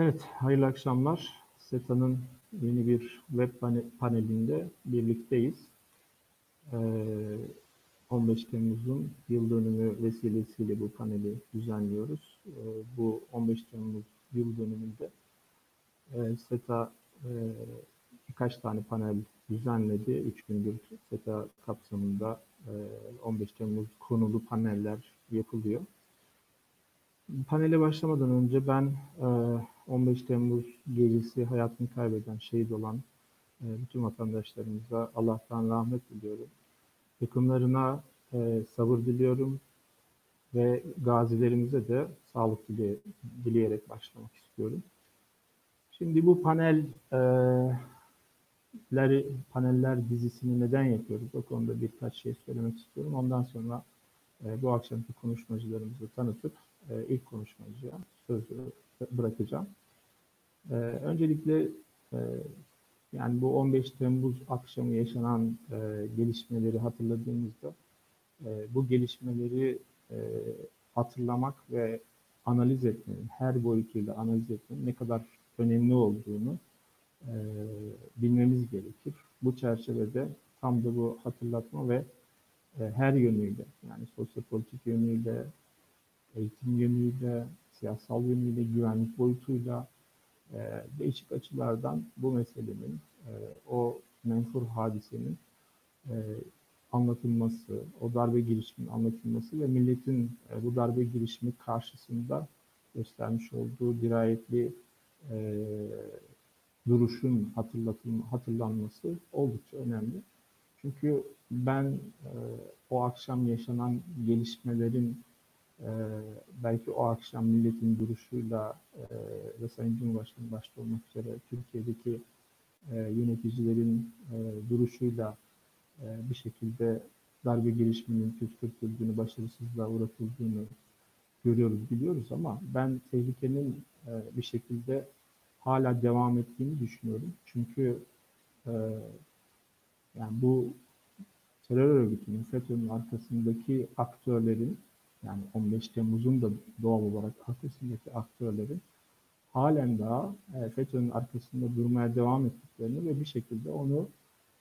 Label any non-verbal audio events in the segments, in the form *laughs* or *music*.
Evet, hayırlı akşamlar. SETA'nın yeni bir web panelinde birlikteyiz. Ee, 15 Temmuz'un yıl dönümü vesilesiyle bu paneli düzenliyoruz. Ee, bu 15 Temmuz yıl dönümünde e, SETA e, birkaç tane panel düzenledi. Üç gündür SETA kapsamında e, 15 Temmuz konulu paneller yapılıyor. Panele başlamadan önce ben 15 Temmuz gecesi hayatını kaybeden, şehit olan bütün vatandaşlarımıza Allah'tan rahmet diliyorum. Yakınlarına sabır diliyorum ve gazilerimize de sağlık dile, dileyerek başlamak istiyorum. Şimdi bu panelleri paneller dizisini neden yapıyoruz? O konuda birkaç şey söylemek istiyorum. Ondan sonra bu akşamki konuşmacılarımızı tanıtıp e, ilk konuşmacıya sözü bırakacağım. E, öncelikle e, yani bu 15 Temmuz akşamı yaşanan e, gelişmeleri hatırladığımızda e, bu gelişmeleri e, hatırlamak ve analiz etmenin, her boyutuyla analiz etmenin ne kadar önemli olduğunu e, bilmemiz gerekir. Bu çerçevede tam da bu hatırlatma ve e, her yönüyle yani sosyopolitik yönüyle, eğitim yönüyle, siyasal yönüyle, güvenlik boyutuyla e, değişik açılardan bu meselenin, e, o menfur hadisenin e, anlatılması, o darbe girişiminin anlatılması ve milletin e, bu darbe girişimi karşısında göstermiş olduğu dirayetli e, duruşun hatırlatılma, hatırlanması oldukça önemli. Çünkü ben e, o akşam yaşanan gelişmelerin ee, belki o akşam milletin duruşuyla e, ve Sayın Cumhurbaşkanı başta olmak üzere Türkiye'deki e, yöneticilerin e, duruşuyla e, bir şekilde darbe girişiminin püskürtüldüğünü, başarısızlığa uğratıldığını görüyoruz, biliyoruz ama ben tehlikenin e, bir şekilde hala devam ettiğini düşünüyorum. Çünkü e, yani bu terör örgütünün, FETÖ'nün arkasındaki aktörlerin yani 15 Temmuz'un da doğal olarak arkasındaki aktörlerin halen daha e, FETÖ'nün arkasında durmaya devam ettiklerini ve bir şekilde onu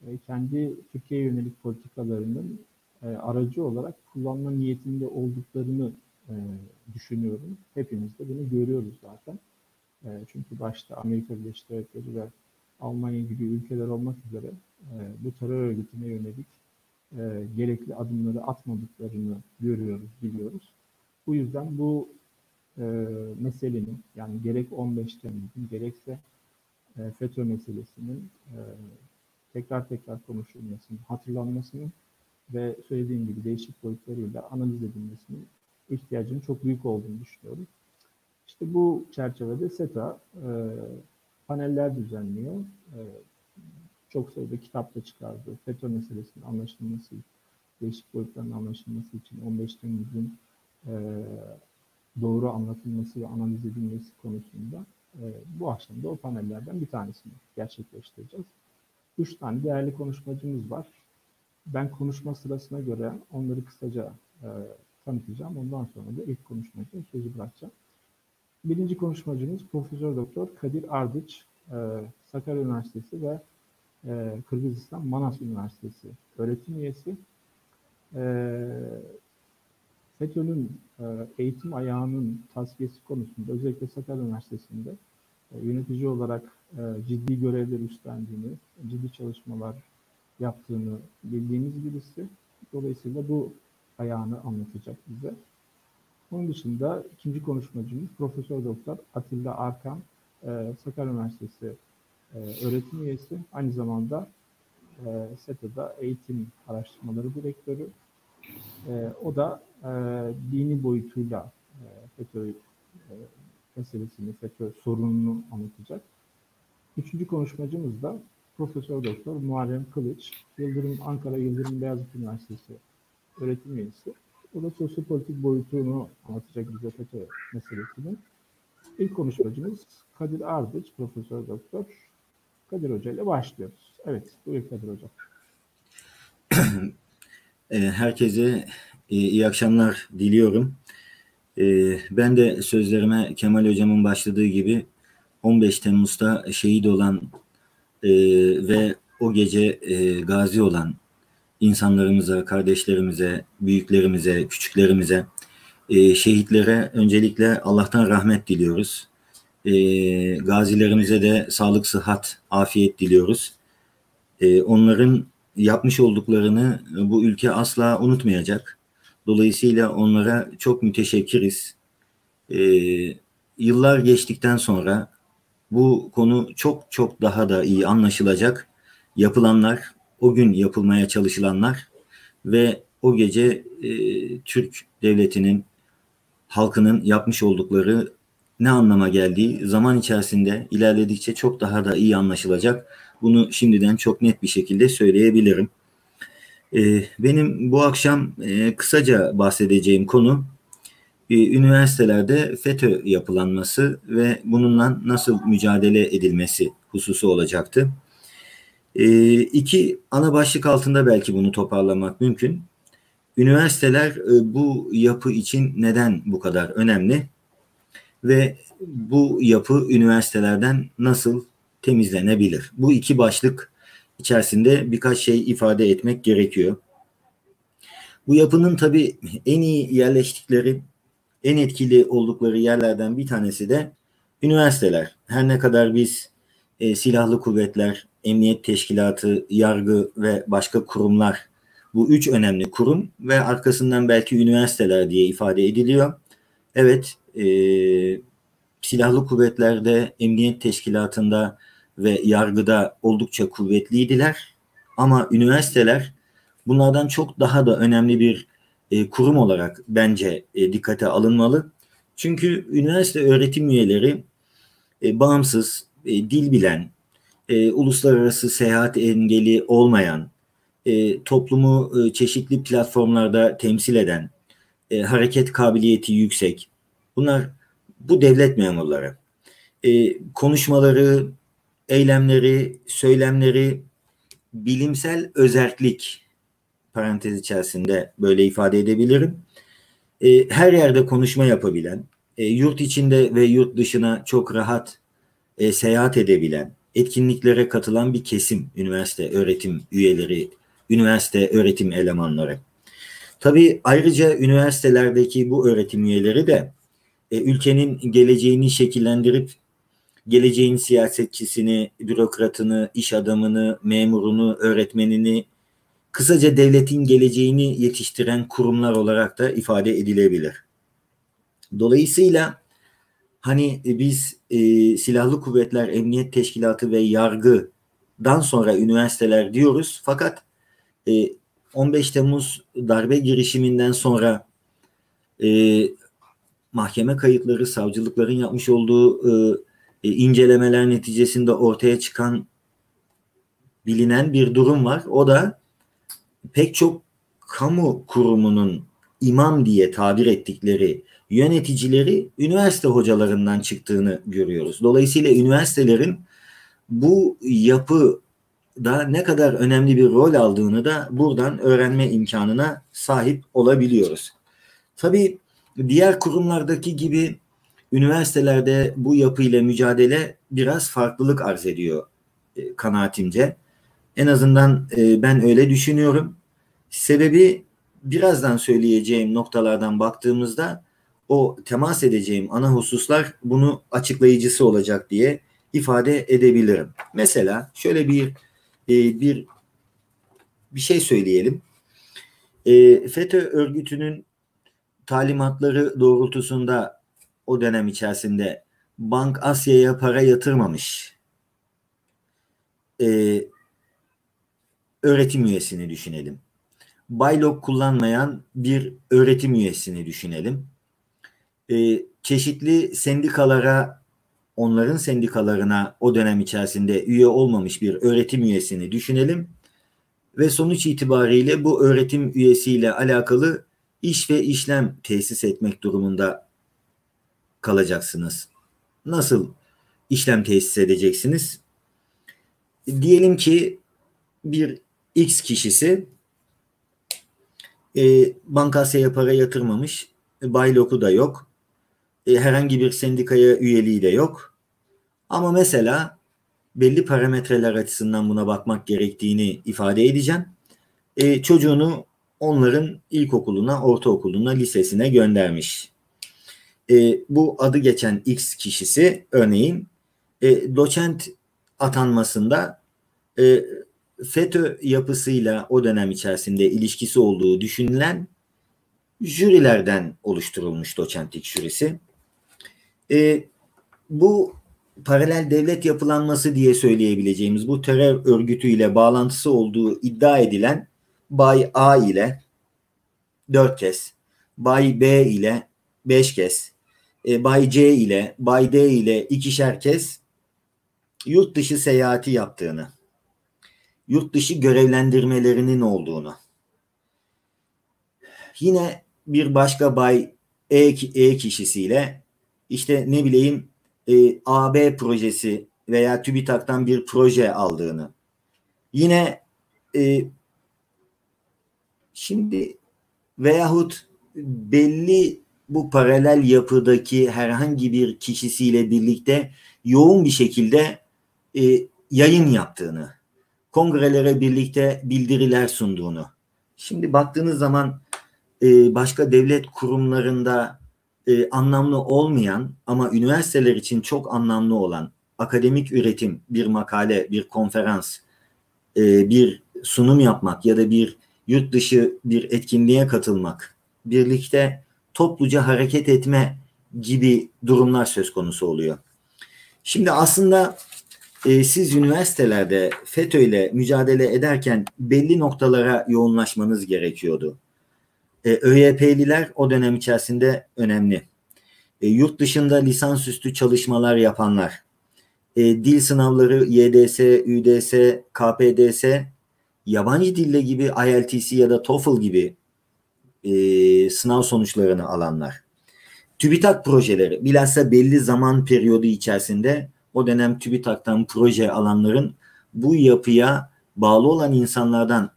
e, kendi Türkiye yönelik politikalarının e, aracı olarak kullanma niyetinde olduklarını düşünüyorum. Hepimiz de bunu görüyoruz zaten. Çünkü başta Amerika Birleşik Devletleri ve Almanya gibi ülkeler olmak üzere bu terör örgütüne yönelik e, gerekli adımları atmadıklarını görüyoruz, biliyoruz. Bu yüzden bu e, meselenin yani gerek 15 Temmuz'un gerekse e, FETÖ meselesinin e, tekrar tekrar konuşulmasının, hatırlanmasının ve söylediğim gibi değişik boyutlarıyla analiz edilmesinin ihtiyacının çok büyük olduğunu düşünüyorum. İşte bu çerçevede SETA e, paneller düzenliyor. E, çok sayıda kitapta çıkardı. FETÖ meselesinin anlaşılması, değişik boyutların anlaşılması için 15 Temmuz'un e, doğru anlatılması ve analiz edilmesi konusunda e, bu akşam da o panellerden bir tanesini gerçekleştireceğiz. Üç tane değerli konuşmacımız var. Ben konuşma sırasına göre onları kısaca e, tanıtacağım. Ondan sonra da ilk konuşmacıya sözü bırakacağım. Birinci konuşmacımız Profesör Doktor Kadir Ardıç, e, Sakarya Üniversitesi ve e, Kırgızistan Manas Üniversitesi öğretim üyesi. E, FETÖ'nün eğitim ayağının tasfiyesi konusunda özellikle Sakarya Üniversitesi'nde e, yönetici olarak e, ciddi görevler üstlendiğini, ciddi çalışmalar yaptığını bildiğimiz birisi. Dolayısıyla bu ayağını anlatacak bize. Onun dışında ikinci konuşmacımız Profesör Doktor Atilla Arkan, e, Sakarya Üniversitesi öğretim üyesi. Aynı zamanda e, SETA'da eğitim araştırmaları direktörü. E, o da e, dini boyutuyla e, FETÖ e, meselesini, FETÖ sorununu anlatacak. Üçüncü konuşmacımız da Profesör Doktor Muharrem Kılıç, Yıldırım Ankara Yıldırım Beyazıt Üniversitesi öğretim üyesi. O da sosyopolitik boyutunu anlatacak bize FETÖ meselesinin. İlk konuşmacımız Kadir Ardıç, Profesör Doktor. Kadir Hoca ile başlıyoruz. Evet, buyur Kadir Hocam. *clears throat* E, herkese e, iyi akşamlar diliyorum. E, ben de sözlerime Kemal Hocam'ın başladığı gibi 15 Temmuz'da şehit olan ve o gece gazi olan insanlarımıza, kardeşlerimize, büyüklerimize, küçüklerimize, şehitlere öncelikle Allah'tan rahmet diliyoruz. E, gazilerimize de sağlık, sıhhat, afiyet diliyoruz. E, onların yapmış olduklarını bu ülke asla unutmayacak. Dolayısıyla onlara çok müteşekkiriz. E, yıllar geçtikten sonra bu konu çok çok daha da iyi anlaşılacak. Yapılanlar, o gün yapılmaya çalışılanlar ve o gece e, Türk devletinin, halkının yapmış oldukları ne anlama geldiği zaman içerisinde ilerledikçe çok daha da iyi anlaşılacak. Bunu şimdiden çok net bir şekilde söyleyebilirim. E, benim bu akşam e, kısaca bahsedeceğim konu e, üniversitelerde FETÖ yapılanması ve bununla nasıl mücadele edilmesi hususu olacaktı. E, iki ana başlık altında belki bunu toparlamak mümkün. Üniversiteler e, bu yapı için neden bu kadar önemli ve bu yapı üniversitelerden nasıl temizlenebilir? Bu iki başlık içerisinde birkaç şey ifade etmek gerekiyor. Bu yapının tabii en iyi yerleştikleri en etkili oldukları yerlerden bir tanesi de üniversiteler. Her ne kadar biz e, silahlı kuvvetler, emniyet teşkilatı, yargı ve başka kurumlar bu üç önemli kurum ve arkasından belki üniversiteler diye ifade ediliyor. Evet, e, silahlı kuvvetlerde, emniyet teşkilatında ve yargıda oldukça kuvvetliydiler. Ama üniversiteler bunlardan çok daha da önemli bir e, kurum olarak bence e, dikkate alınmalı. Çünkü üniversite öğretim üyeleri e, bağımsız, e, dil bilen, e, uluslararası seyahat engeli olmayan, e, toplumu e, çeşitli platformlarda temsil eden, e, hareket kabiliyeti yüksek. Bunlar bu devlet memurları. E, konuşmaları, eylemleri, söylemleri bilimsel özellik parantez içerisinde böyle ifade edebilirim. E, her yerde konuşma yapabilen, e, yurt içinde ve yurt dışına çok rahat e, seyahat edebilen, etkinliklere katılan bir kesim üniversite öğretim üyeleri, üniversite öğretim elemanları. Tabii ayrıca üniversitelerdeki bu öğretim üyeleri de e, ülkenin geleceğini şekillendirip geleceğin siyasetçisini, bürokratını, iş adamını, memurunu, öğretmenini kısaca devletin geleceğini yetiştiren kurumlar olarak da ifade edilebilir. Dolayısıyla hani biz e, silahlı kuvvetler, emniyet teşkilatı ve yargıdan sonra üniversiteler diyoruz. Fakat e, 15 Temmuz darbe girişiminden sonra e, mahkeme kayıtları, savcılıkların yapmış olduğu e, e, incelemeler neticesinde ortaya çıkan bilinen bir durum var. O da pek çok kamu kurumunun imam diye tabir ettikleri yöneticileri üniversite hocalarından çıktığını görüyoruz. Dolayısıyla üniversitelerin bu yapıda ne kadar önemli bir rol aldığını da buradan öğrenme imkanına sahip olabiliyoruz. Tabii diğer kurumlardaki gibi üniversitelerde bu yapıyla mücadele biraz farklılık arz ediyor e, kanaatimce. En azından e, ben öyle düşünüyorum. Sebebi birazdan söyleyeceğim noktalardan baktığımızda o temas edeceğim ana hususlar bunu açıklayıcısı olacak diye ifade edebilirim. Mesela şöyle bir e, bir bir şey söyleyelim. E, FETÖ örgütünün talimatları doğrultusunda o dönem içerisinde Bank Asya'ya para yatırmamış. E, öğretim üyesini düşünelim. Baylok kullanmayan bir öğretim üyesini düşünelim. Ee, çeşitli sendikalara, onların sendikalarına o dönem içerisinde üye olmamış bir öğretim üyesini düşünelim. Ve sonuç itibariyle bu öğretim üyesiyle alakalı iş ve işlem tesis etmek durumunda kalacaksınız. Nasıl işlem tesis edeceksiniz? Diyelim ki bir X kişisi e, bankasya para yatırmamış. Baylok'u da yok. E, herhangi bir sendikaya üyeliği de yok. Ama mesela belli parametreler açısından buna bakmak gerektiğini ifade edeceğim. E, çocuğunu onların ilkokuluna, ortaokuluna, lisesine göndermiş. E, bu adı geçen X kişisi örneğin e, doçent atanmasında e, FETÖ yapısıyla o dönem içerisinde ilişkisi olduğu düşünülen jürilerden oluşturulmuş doçentlik jürisi. E, bu paralel devlet yapılanması diye söyleyebileceğimiz bu terör örgütüyle bağlantısı olduğu iddia edilen Bay A ile dört kez, Bay B ile beş kez, e, Bay C ile Bay D ile ikişer kez yurt dışı seyahati yaptığını, yurt dışı görevlendirmelerinin olduğunu, yine bir başka Bay E, e kişisiyle işte ne bileyim e, AB projesi veya TÜBİTAK'tan bir proje aldığını, yine e, şimdi veyahut belli bu paralel yapıdaki herhangi bir kişisiyle birlikte yoğun bir şekilde e, yayın yaptığını, kongrelere birlikte bildiriler sunduğunu. Şimdi baktığınız zaman e, başka devlet kurumlarında e, anlamlı olmayan ama üniversiteler için çok anlamlı olan akademik üretim, bir makale, bir konferans, e, bir sunum yapmak ya da bir yurt dışı bir etkinliğe katılmak, birlikte topluca hareket etme gibi durumlar söz konusu oluyor. Şimdi aslında e, siz üniversitelerde FETÖ ile mücadele ederken belli noktalara yoğunlaşmanız gerekiyordu. E, ÖYP'liler o dönem içerisinde önemli. E, yurt dışında lisansüstü çalışmalar yapanlar, e, dil sınavları YDS, ÜDS, KPDS, yabancı dille gibi IELTS ya da TOEFL gibi e, sınav sonuçlarını alanlar. TÜBİTAK projeleri bilhassa belli zaman periyodu içerisinde o dönem TÜBİTAK'tan proje alanların bu yapıya bağlı olan insanlardan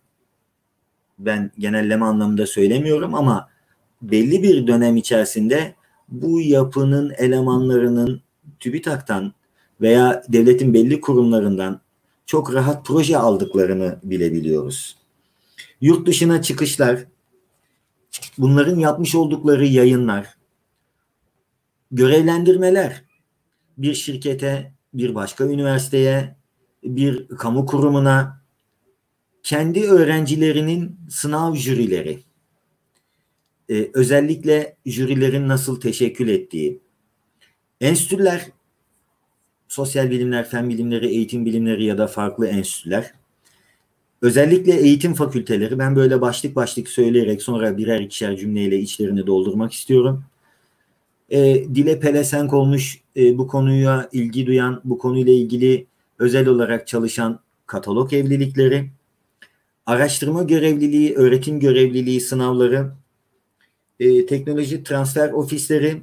ben genelleme anlamında söylemiyorum ama belli bir dönem içerisinde bu yapının elemanlarının TÜBİTAK'tan veya devletin belli kurumlarından çok rahat proje aldıklarını bilebiliyoruz. Yurt dışına çıkışlar, bunların yapmış oldukları yayınlar, görevlendirmeler. Bir şirkete, bir başka üniversiteye, bir kamu kurumuna, kendi öğrencilerinin sınav jürileri, e, özellikle jürilerin nasıl teşekkül ettiği, enstitüler, sosyal bilimler, fen bilimleri, eğitim bilimleri ya da farklı enstitüler, özellikle eğitim fakülteleri, ben böyle başlık başlık söyleyerek sonra birer ikişer cümleyle içlerini doldurmak istiyorum. E, dile pelesenk olmuş e, bu konuya ilgi duyan, bu konuyla ilgili özel olarak çalışan katalog evlilikleri, araştırma görevliliği, öğretim görevliliği sınavları, e, teknoloji transfer ofisleri,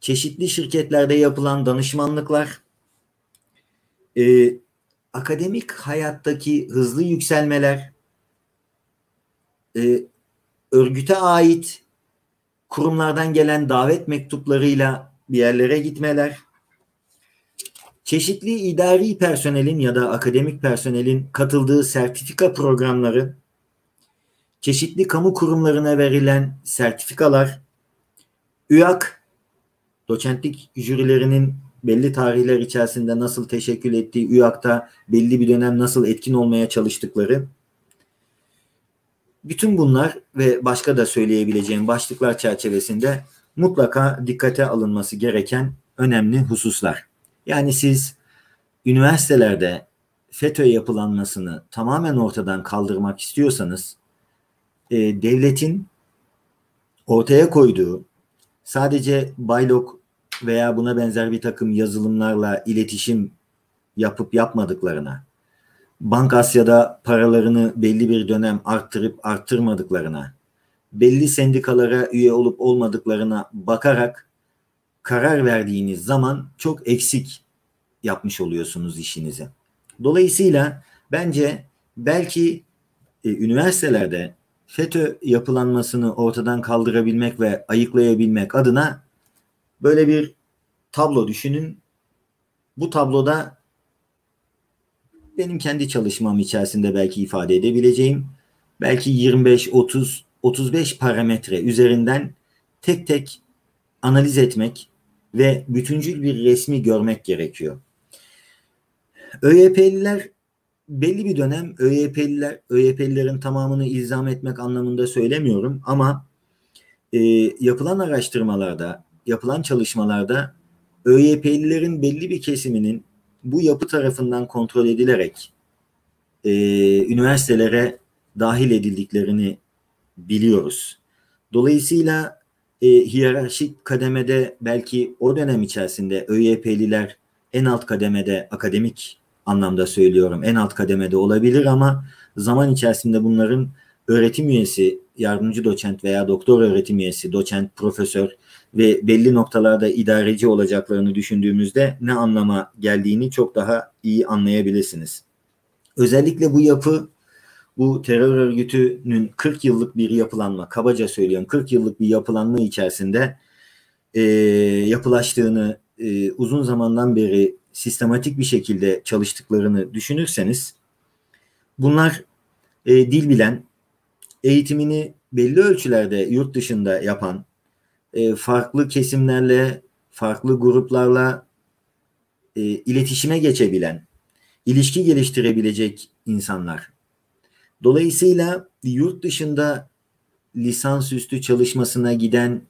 çeşitli şirketlerde yapılan danışmanlıklar, e, akademik hayattaki hızlı yükselmeler, e, örgüte ait kurumlardan gelen davet mektuplarıyla bir yerlere gitmeler, çeşitli idari personelin ya da akademik personelin katıldığı sertifika programları, çeşitli kamu kurumlarına verilen sertifikalar, ÜAK, doçentlik jürilerinin belli tarihler içerisinde nasıl teşekkül ettiği, ÜAK'ta belli bir dönem nasıl etkin olmaya çalıştıkları, bütün bunlar ve başka da söyleyebileceğim başlıklar çerçevesinde mutlaka dikkate alınması gereken önemli hususlar. Yani siz üniversitelerde FETÖ yapılanmasını tamamen ortadan kaldırmak istiyorsanız e, devletin ortaya koyduğu sadece Baylok veya buna benzer bir takım yazılımlarla iletişim yapıp yapmadıklarına, Bank Asya'da paralarını belli bir dönem arttırıp arttırmadıklarına, belli sendikalara üye olup olmadıklarına bakarak karar verdiğiniz zaman çok eksik yapmış oluyorsunuz işinizi. Dolayısıyla bence belki e, üniversitelerde FETÖ yapılanmasını ortadan kaldırabilmek ve ayıklayabilmek adına böyle bir tablo düşünün. bu tabloda benim kendi çalışmam içerisinde belki ifade edebileceğim belki 25, 30, 35 parametre üzerinden tek tek analiz etmek ve bütüncül bir resmi görmek gerekiyor. ÖYP'liler belli bir dönem ÖYP'liler, ÖYP'lilerin tamamını ilzam etmek anlamında söylemiyorum ama e, yapılan araştırmalarda, yapılan çalışmalarda ÖYP'lilerin belli bir kesiminin bu yapı tarafından kontrol edilerek e, üniversitelere dahil edildiklerini biliyoruz. Dolayısıyla e, hiyerarşik kademede belki o dönem içerisinde ÖYP'liler en alt kademede akademik anlamda söylüyorum en alt kademede olabilir ama zaman içerisinde bunların öğretim üyesi, yardımcı doçent veya doktor öğretim üyesi, doçent, profesör ve belli noktalarda idareci olacaklarını düşündüğümüzde ne anlama geldiğini çok daha iyi anlayabilirsiniz. Özellikle bu yapı bu terör örgütünün 40 yıllık bir yapılanma, kabaca söylüyorum 40 yıllık bir yapılanma içerisinde e, yapılaştığını e, uzun zamandan beri sistematik bir şekilde çalıştıklarını düşünürseniz bunlar e, dil bilen, eğitimini belli ölçülerde yurt dışında yapan, e, farklı kesimlerle, farklı gruplarla e, iletişime geçebilen, ilişki geliştirebilecek insanlar. Dolayısıyla yurt dışında lisansüstü çalışmasına giden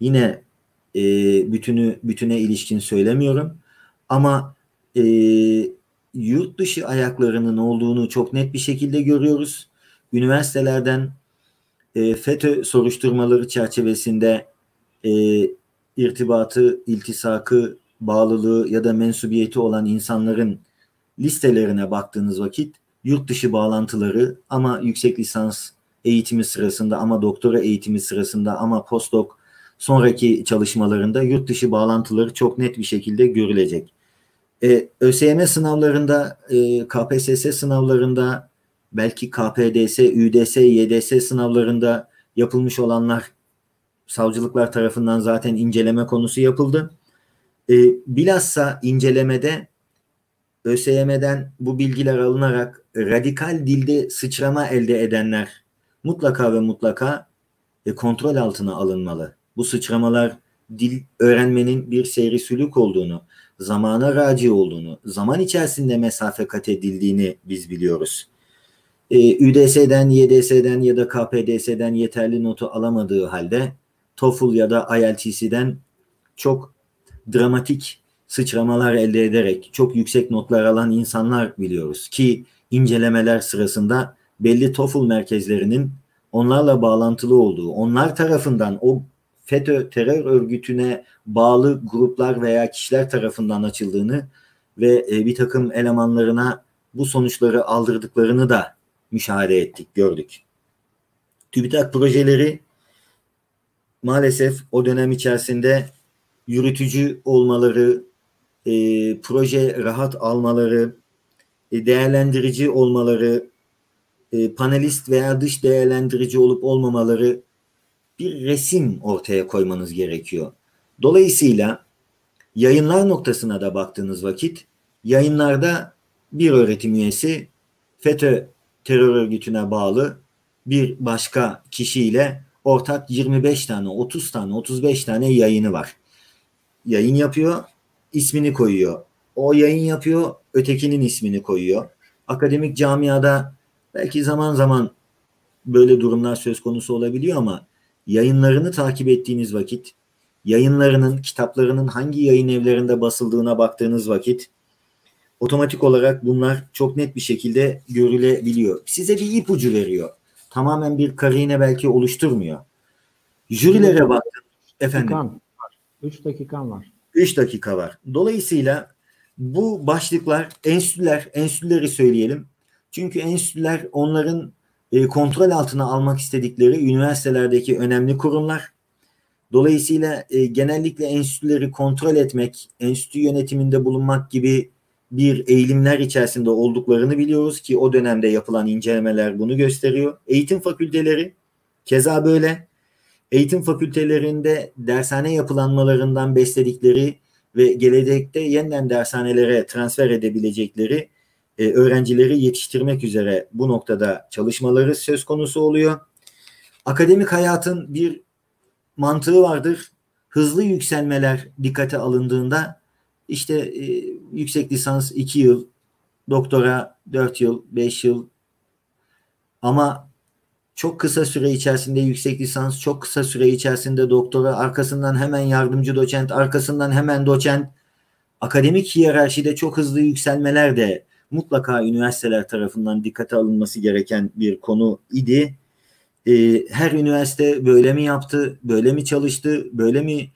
yine e, bütünü bütüne ilişkin söylemiyorum ama e, yurt dışı ayaklarının olduğunu çok net bir şekilde görüyoruz. Üniversitelerden e, FETÖ soruşturmaları çerçevesinde e, irtibatı, iltisakı, bağlılığı ya da mensubiyeti olan insanların listelerine baktığınız vakit yurt dışı bağlantıları ama yüksek lisans eğitimi sırasında ama doktora eğitimi sırasında ama postdoc sonraki çalışmalarında yurt dışı bağlantıları çok net bir şekilde görülecek. E, ÖSYM sınavlarında, e, KPSS sınavlarında, belki KPDS, ÜDS, YDS sınavlarında yapılmış olanlar savcılıklar tarafından zaten inceleme konusu yapıldı. E, bilhassa incelemede ÖSYM'den bu bilgiler alınarak radikal dilde sıçrama elde edenler mutlaka ve mutlaka e, kontrol altına alınmalı. Bu sıçramalar dil öğrenmenin bir seyri sülük olduğunu, zamana raci olduğunu, zaman içerisinde mesafe kat edildiğini biz biliyoruz. E, ÜDS'den, YDS'den ya da KPDS'den yeterli notu alamadığı halde TOEFL ya da IELTS'den çok dramatik sıçramalar elde ederek çok yüksek notlar alan insanlar biliyoruz ki incelemeler sırasında belli TOEFL merkezlerinin onlarla bağlantılı olduğu, onlar tarafından o FETÖ terör örgütüne bağlı gruplar veya kişiler tarafından açıldığını ve e, bir takım elemanlarına bu sonuçları aldırdıklarını da müşahede ettik, gördük. TÜBİTAK projeleri maalesef o dönem içerisinde yürütücü olmaları, e, proje rahat almaları, e, değerlendirici olmaları, e, panelist veya dış değerlendirici olup olmamaları bir resim ortaya koymanız gerekiyor. Dolayısıyla yayınlar noktasına da baktığınız vakit yayınlarda bir öğretim üyesi FETÖ terör örgütüne bağlı bir başka kişiyle ortak 25 tane, 30 tane, 35 tane yayını var. Yayın yapıyor, ismini koyuyor. O yayın yapıyor, ötekinin ismini koyuyor. Akademik camiada belki zaman zaman böyle durumlar söz konusu olabiliyor ama yayınlarını takip ettiğiniz vakit, yayınlarının, kitaplarının hangi yayın evlerinde basıldığına baktığınız vakit otomatik olarak bunlar çok net bir şekilde görülebiliyor. Size bir ipucu veriyor. Tamamen bir karine belki oluşturmuyor. Jürilere baktın. Efendim. 3 dakikan var. 3 dakika var. Dolayısıyla bu başlıklar enstitüler, enstitüleri söyleyelim. Çünkü enstitüler onların e, kontrol altına almak istedikleri üniversitelerdeki önemli kurumlar. Dolayısıyla e, genellikle enstitüleri kontrol etmek, enstitü yönetiminde bulunmak gibi bir eğilimler içerisinde olduklarını biliyoruz ki o dönemde yapılan incelemeler bunu gösteriyor. Eğitim fakülteleri keza böyle. Eğitim fakültelerinde dershane yapılanmalarından besledikleri ve gelecekte yeniden dershanelere transfer edebilecekleri e, öğrencileri yetiştirmek üzere bu noktada çalışmaları söz konusu oluyor. Akademik hayatın bir mantığı vardır. Hızlı yükselmeler dikkate alındığında işte e, yüksek lisans 2 yıl, doktora 4 yıl, 5 yıl ama çok kısa süre içerisinde yüksek lisans, çok kısa süre içerisinde doktora, arkasından hemen yardımcı doçent, arkasından hemen doçent. Akademik hiyerarşide çok hızlı yükselmeler de mutlaka üniversiteler tarafından dikkate alınması gereken bir konu idi. Ee, her üniversite böyle mi yaptı, böyle mi çalıştı, böyle mi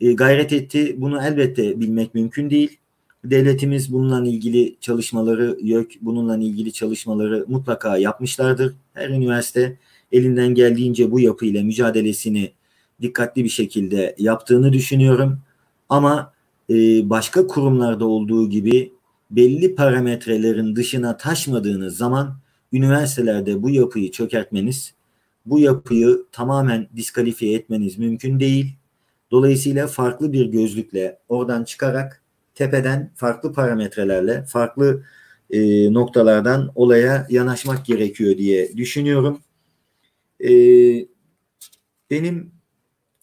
e, gayret etti? Bunu elbette bilmek mümkün değil. Devletimiz bununla ilgili çalışmaları, YÖK bununla ilgili çalışmaları mutlaka yapmışlardır. Her üniversite elinden geldiğince bu yapıyla mücadelesini dikkatli bir şekilde yaptığını düşünüyorum. Ama e, başka kurumlarda olduğu gibi belli parametrelerin dışına taşmadığınız zaman üniversitelerde bu yapıyı çökertmeniz, bu yapıyı tamamen diskalifiye etmeniz mümkün değil. Dolayısıyla farklı bir gözlükle oradan çıkarak tepeden farklı parametrelerle, farklı e, noktalardan olaya yanaşmak gerekiyor diye düşünüyorum. E, benim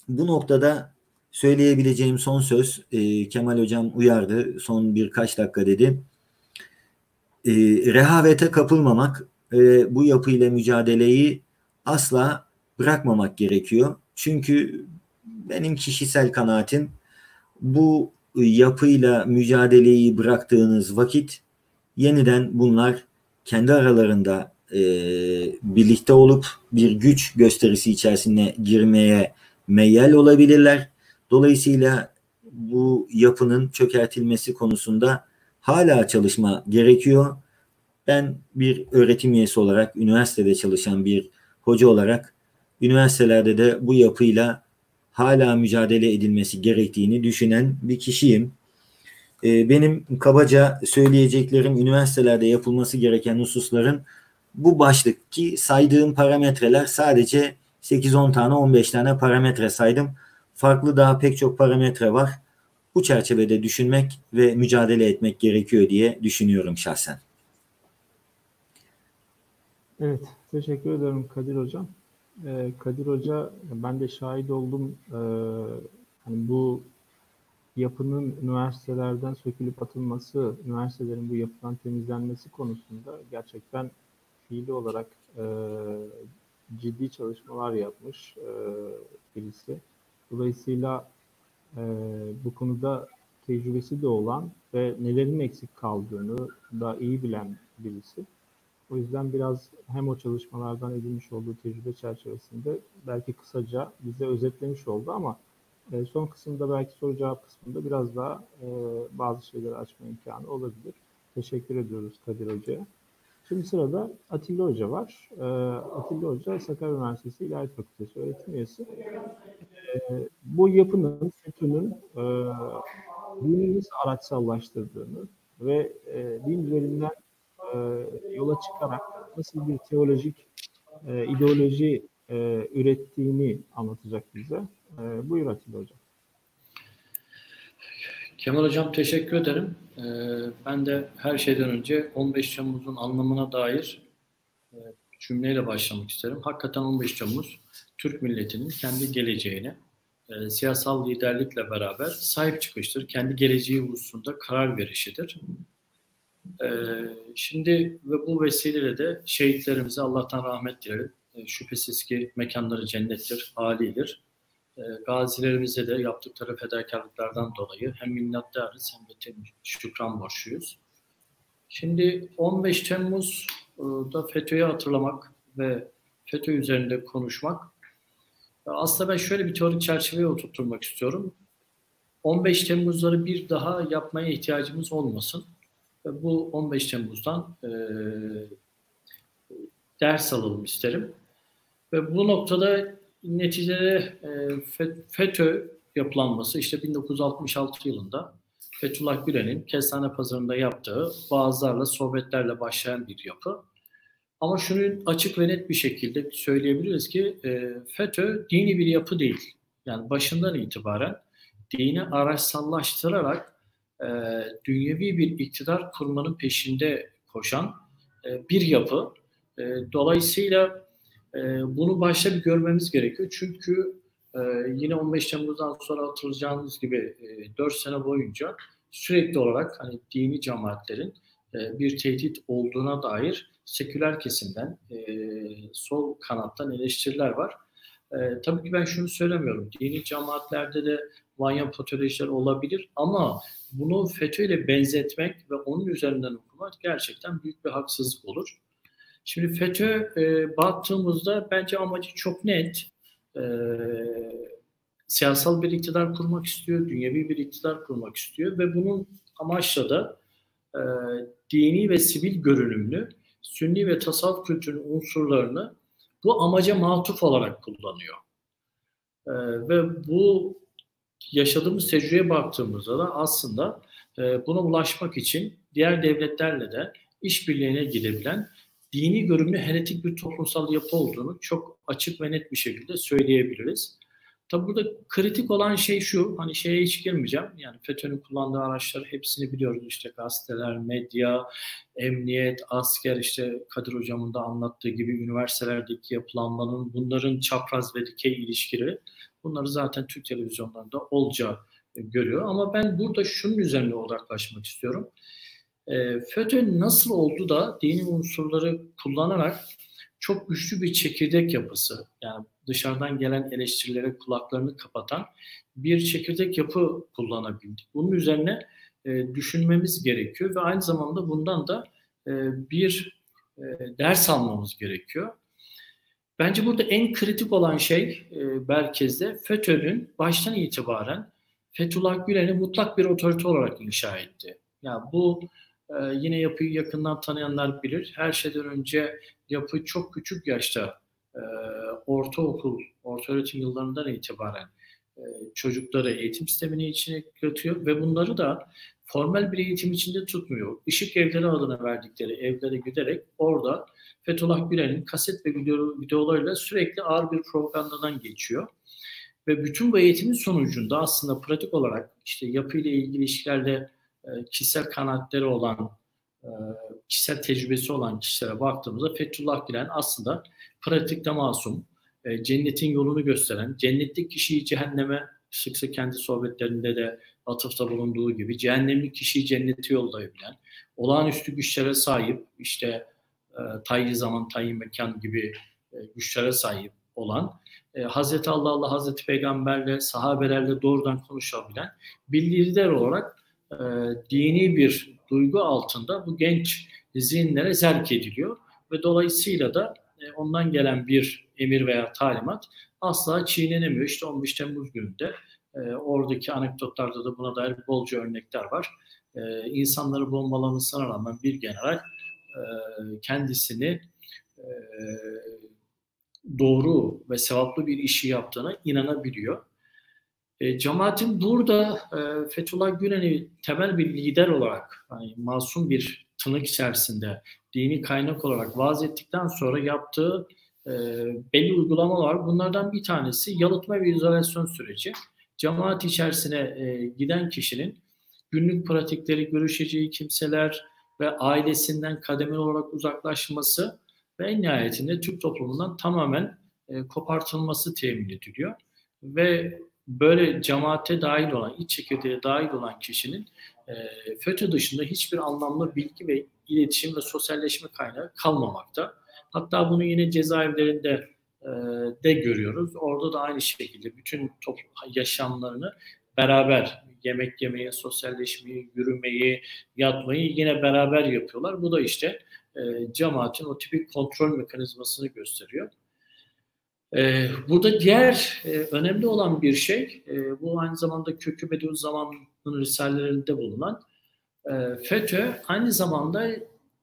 bu noktada söyleyebileceğim son söz e, Kemal Hocam uyardı son birkaç dakika dedi. E, rehavete kapılmamak ve bu yapıyla mücadeleyi asla bırakmamak gerekiyor. Çünkü benim kişisel kanaatim bu yapıyla mücadeleyi bıraktığınız vakit yeniden bunlar kendi aralarında e, birlikte olup bir güç gösterisi içerisine girmeye meyyal olabilirler. Dolayısıyla bu yapının çökertilmesi konusunda hala çalışma gerekiyor. Ben bir öğretim üyesi olarak, üniversitede çalışan bir hoca olarak üniversitelerde de bu yapıyla hala mücadele edilmesi gerektiğini düşünen bir kişiyim. Ee, benim kabaca söyleyeceklerim üniversitelerde yapılması gereken hususların bu başlıktaki saydığım parametreler sadece 8-10 tane 15 tane parametre saydım. Farklı daha pek çok parametre var. Bu çerçevede düşünmek ve mücadele etmek gerekiyor diye düşünüyorum şahsen. Evet, teşekkür ederim Kadir Hocam. Ee, Kadir Hoca, ben de şahit oldum. Ee, hani bu yapının üniversitelerden sökülüp atılması, üniversitelerin bu yapıdan temizlenmesi konusunda gerçekten fiili olarak e, ciddi çalışmalar yapmış birisi. Dolayısıyla e, bu konuda tecrübesi de olan ve nelerin eksik kaldığını da iyi bilen birisi. O yüzden biraz hem o çalışmalardan edinmiş olduğu tecrübe çerçevesinde belki kısaca bize özetlemiş oldu ama e, son kısımda belki soru cevap kısmında biraz daha e, bazı şeyleri açma imkanı olabilir. Teşekkür ediyoruz Kadir Hoca'ya. Şimdi sırada Atilla Hoca var. E, Atilla Hoca Sakarya Üniversitesi İlahiyat Fakültesi öğretim üyesi. Bu yapının, FETÖ'nün e, araçsallaştırdığını ve e, din üzerinden e, yola çıkarak nasıl bir teolojik e, ideoloji e, ürettiğini anlatacak bize. E, buyur Atilla Hocam. Kemal Hocam teşekkür ederim. Ee, ben de her şeyden önce 15 Temmuz'un anlamına dair e, cümleyle başlamak isterim. Hakikaten 15 Temmuz Türk milletinin kendi geleceğine e, siyasal liderlikle beraber sahip çıkıştır. Kendi geleceği hususunda karar verişidir. E, şimdi ve bu vesileyle de şehitlerimize Allah'tan rahmet dilerim. şüphesiz ki mekanları cennettir, âlidir. E, gazilerimize de yaptıkları fedakarlıklardan dolayı hem minnettarız hem de şükran borçluyuz. Şimdi 15 Temmuz'da FETÖ'yü hatırlamak ve FETÖ üzerinde konuşmak aslında ben şöyle bir teorik çerçeveye oturtturmak istiyorum. 15 Temmuz'ları bir daha yapmaya ihtiyacımız olmasın. Ve bu 15 Temmuz'dan e, ders alalım isterim. Ve bu noktada neticede e, FETÖ yapılanması işte 1966 yılında Fethullah Gülen'in Kestane Pazarı'nda yaptığı bazılarla sohbetlerle başlayan bir yapı. Ama şunu açık ve net bir şekilde söyleyebiliriz ki e, FETÖ dini bir yapı değil. Yani başından itibaren dini araçsallaştırarak e, dünyevi bir iktidar kurmanın peşinde koşan e, bir yapı. E, dolayısıyla e, bunu başta bir görmemiz gerekiyor. Çünkü e, yine 15 Temmuz'dan sonra hatırlayacağınız gibi e, 4 sene boyunca sürekli olarak hani dini cemaatlerin e, bir tehdit olduğuna dair seküler kesimden, e, sol kanattan eleştiriler var. E, tabii ki ben şunu söylemiyorum. Dini cemaatlerde de manyak patolojiler olabilir ama bunu FETÖ benzetmek ve onun üzerinden okumak gerçekten büyük bir haksızlık olur. Şimdi FETÖ e, baktığımızda bence amacı çok net. E, siyasal bir iktidar kurmak istiyor, dünyevi bir iktidar kurmak istiyor ve bunun amaçla da e, dini ve sivil görünümlü Sünni ve tasavvuf kültürünün unsurlarını bu amaca matuf olarak kullanıyor. E, ve bu yaşadığımız tecrübeye baktığımızda da aslında e, buna ulaşmak için diğer devletlerle de işbirliğine gidebilen dini görünümlü heretik bir toplumsal yapı olduğunu çok açık ve net bir şekilde söyleyebiliriz. Tabi burada kritik olan şey şu, hani şeye hiç girmeyeceğim. Yani FETÖ'nün kullandığı araçları hepsini biliyoruz. İşte gazeteler, medya, emniyet, asker, işte Kadir Hocam'ın da anlattığı gibi üniversitelerdeki yapılanmanın, bunların çapraz ve dikey ilişkileri. Bunları zaten Türk televizyonlarında olca görüyor. Ama ben burada şunun üzerine odaklaşmak istiyorum. E, FETÖ nasıl oldu da dini unsurları kullanarak çok güçlü bir çekirdek yapısı, yani dışarıdan gelen eleştirilere kulaklarını kapatan bir çekirdek yapı kullanabildik. Bunun üzerine e, düşünmemiz gerekiyor ve aynı zamanda bundan da e, bir e, ders almamız gerekiyor. Bence burada en kritik olan şey e, merkezde FETÖ'nün baştan itibaren Fethullah Gülen'i mutlak bir otorite olarak inşa etti. Yani bu e, yine yapıyı yakından tanıyanlar bilir. Her şeyden önce yapı çok küçük yaşta e, ortaokul, orta öğretim yıllarından itibaren e, çocukları eğitim sistemine içine götürüyor ve bunları da formal bir eğitim içinde tutmuyor. Işık evleri adına verdikleri evlere giderek orada Fethullah Gülen'in kaset ve video, videolarıyla sürekli ağır bir propagandadan geçiyor. Ve bütün bu eğitimin sonucunda aslında pratik olarak işte yapıyla ilgili işlerde e, kişisel kanaatleri olan, e, kişisel tecrübesi olan kişilere baktığımızda Fethullah Gülen aslında pratikte masum, e, cennetin yolunu gösteren, cennetlik kişiyi cehenneme sık sık kendi sohbetlerinde de atıfta bulunduğu gibi cehennemlik kişiyi cennete yollayabilen, olağanüstü güçlere sahip, işte e, tayyi zaman, tayyi mekan gibi e, güçlere sahip olan, e, Hazreti Allah'la, Hazreti Peygamberle, sahabelerle doğrudan konuşabilen bir lider olarak e, dini bir duygu altında bu genç zihinlere zerk ediliyor ve dolayısıyla da e, ondan gelen bir emir veya talimat asla çiğnenemiyor. İşte 15 Temmuz gününde e, oradaki anekdotlarda da buna dair bolca örnekler var. E, insanları bombalamasına rağmen bir general e, kendisini e, doğru ve sevaplı bir işi yaptığına inanabiliyor. E, cemaatin burada e, Fethullah Gülen'i temel bir lider olarak, yani masum bir tırnak içerisinde dini kaynak olarak vaaz ettikten sonra yaptığı e, belli uygulamalar. Bunlardan bir tanesi yalıtma ve izolasyon süreci. Cemaat içerisine e, giden kişinin günlük pratikleri, görüşeceği kimseler ve ailesinden kademeli olarak uzaklaşması ve en nihayetinde Türk toplumundan tamamen e, kopartılması temin ediliyor. Ve böyle cemaate dahil olan, iç çekirdeğe dahil olan kişinin e, FETÖ dışında hiçbir anlamlı bilgi ve iletişim ve sosyalleşme kaynağı kalmamakta. Hatta bunu yine cezaevlerinde de görüyoruz. Orada da aynı şekilde bütün top, yaşamlarını beraber yemek yemeyi, sosyalleşmeyi, yürümeyi, yatmayı yine beraber yapıyorlar. Bu da işte e, cemaatin o tipik kontrol mekanizmasını gösteriyor. Ee, burada diğer e, önemli olan bir şey, e, bu aynı zamanda Kökü Bediüzzaman'ın risalelerinde bulunan e, FETÖ aynı zamanda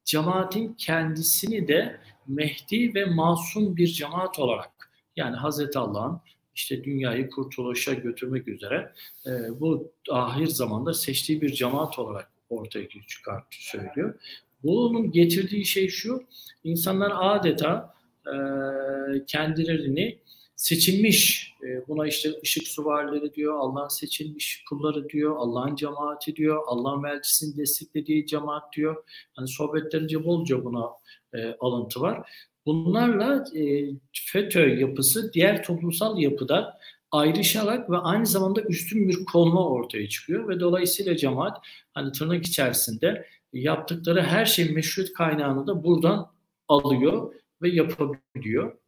cemaatin kendisini de Mehdi ve masum bir cemaat olarak yani Hazreti Allah'ın işte dünyayı kurtuluşa götürmek üzere e, bu ahir zamanda seçtiği bir cemaat olarak ortaya çıkarttı söylüyor. Bunun getirdiği şey şu, insanlar adeta e, kendilerini seçilmiş, e, buna işte ışık suvarları diyor, Allah'ın seçilmiş kulları diyor, Allah'ın cemaati diyor, Allah'ın elçisinin desteklediği cemaat diyor. Hani sohbetlerince bolca buna e, alıntı var. Bunlarla e, FETÖ yapısı diğer toplumsal yapıda ayrışarak ve aynı zamanda üstün bir konma ortaya çıkıyor ve dolayısıyla cemaat hani tırnak içerisinde yaptıkları her şey meşruiyet kaynağını da buradan alıyor ve yapabiliyor.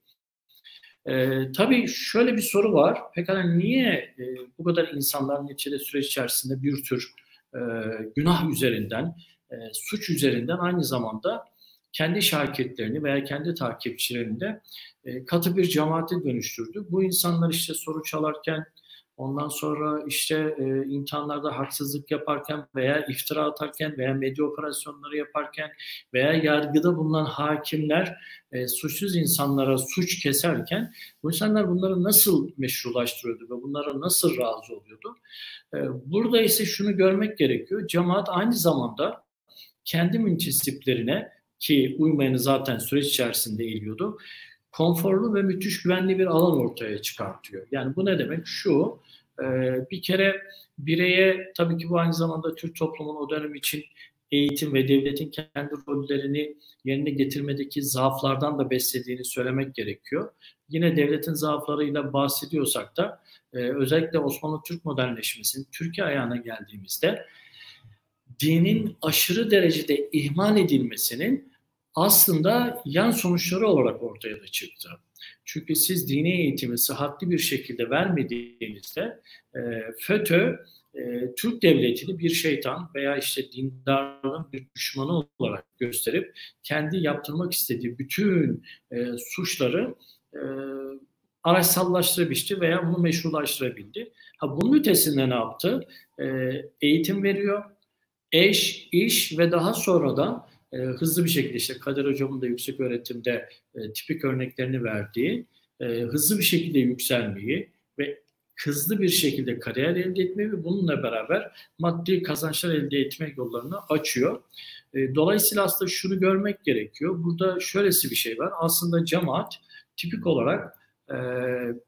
Ee, tabii şöyle bir soru var. Pekala niye e, bu kadar insanlar neticede süreç içerisinde bir tür e, günah üzerinden, e, suç üzerinden aynı zamanda kendi şirketlerini veya kendi takipçilerini de e, katı bir cemaate dönüştürdü. Bu insanlar işte soru çalarken, ondan sonra işte e, imtihanlarda haksızlık yaparken veya iftira atarken veya medya operasyonları yaparken veya yargıda bulunan hakimler e, suçsuz insanlara suç keserken bu insanlar bunları nasıl meşrulaştırıyordu ve bunlara nasıl razı oluyordu? E, burada ise şunu görmek gerekiyor. Cemaat aynı zamanda kendi müntesiplerine ki uymayanı zaten süreç içerisinde eğiliyordu. Konforlu ve müthiş güvenli bir alan ortaya çıkartıyor. Yani bu ne demek? Şu, e, bir kere bireye tabii ki bu aynı zamanda Türk toplumun o dönem için eğitim ve devletin kendi rollerini yerine getirmedeki zaaflardan da beslediğini söylemek gerekiyor. Yine devletin zaaflarıyla bahsediyorsak da e, özellikle Osmanlı Türk modernleşmesinin Türkiye ayağına geldiğimizde dinin aşırı derecede ihmal edilmesinin aslında yan sonuçları olarak ortaya da çıktı. Çünkü siz dini eğitimi sıhhatli bir şekilde vermediğinizde e, FETÖ e, Türk devletini bir şeytan veya işte dindarlığın bir düşmanı olarak gösterip kendi yaptırmak istediği bütün e, suçları e, araçsallaştırabildi veya bunu meşrulaştırabildi. Ha bunun ötesinde ne yaptı? E, eğitim veriyor, eş, iş ve daha sonra da e, hızlı bir şekilde işte Kadir Hocam'ın da yüksek öğretimde e, tipik örneklerini verdiği e, hızlı bir şekilde yükselmeyi ve hızlı bir şekilde kariyer elde etmeyi ve bununla beraber maddi kazançlar elde etmek yollarını açıyor. E, dolayısıyla aslında şunu görmek gerekiyor. Burada şöylesi bir şey var. Aslında cemaat tipik olarak e,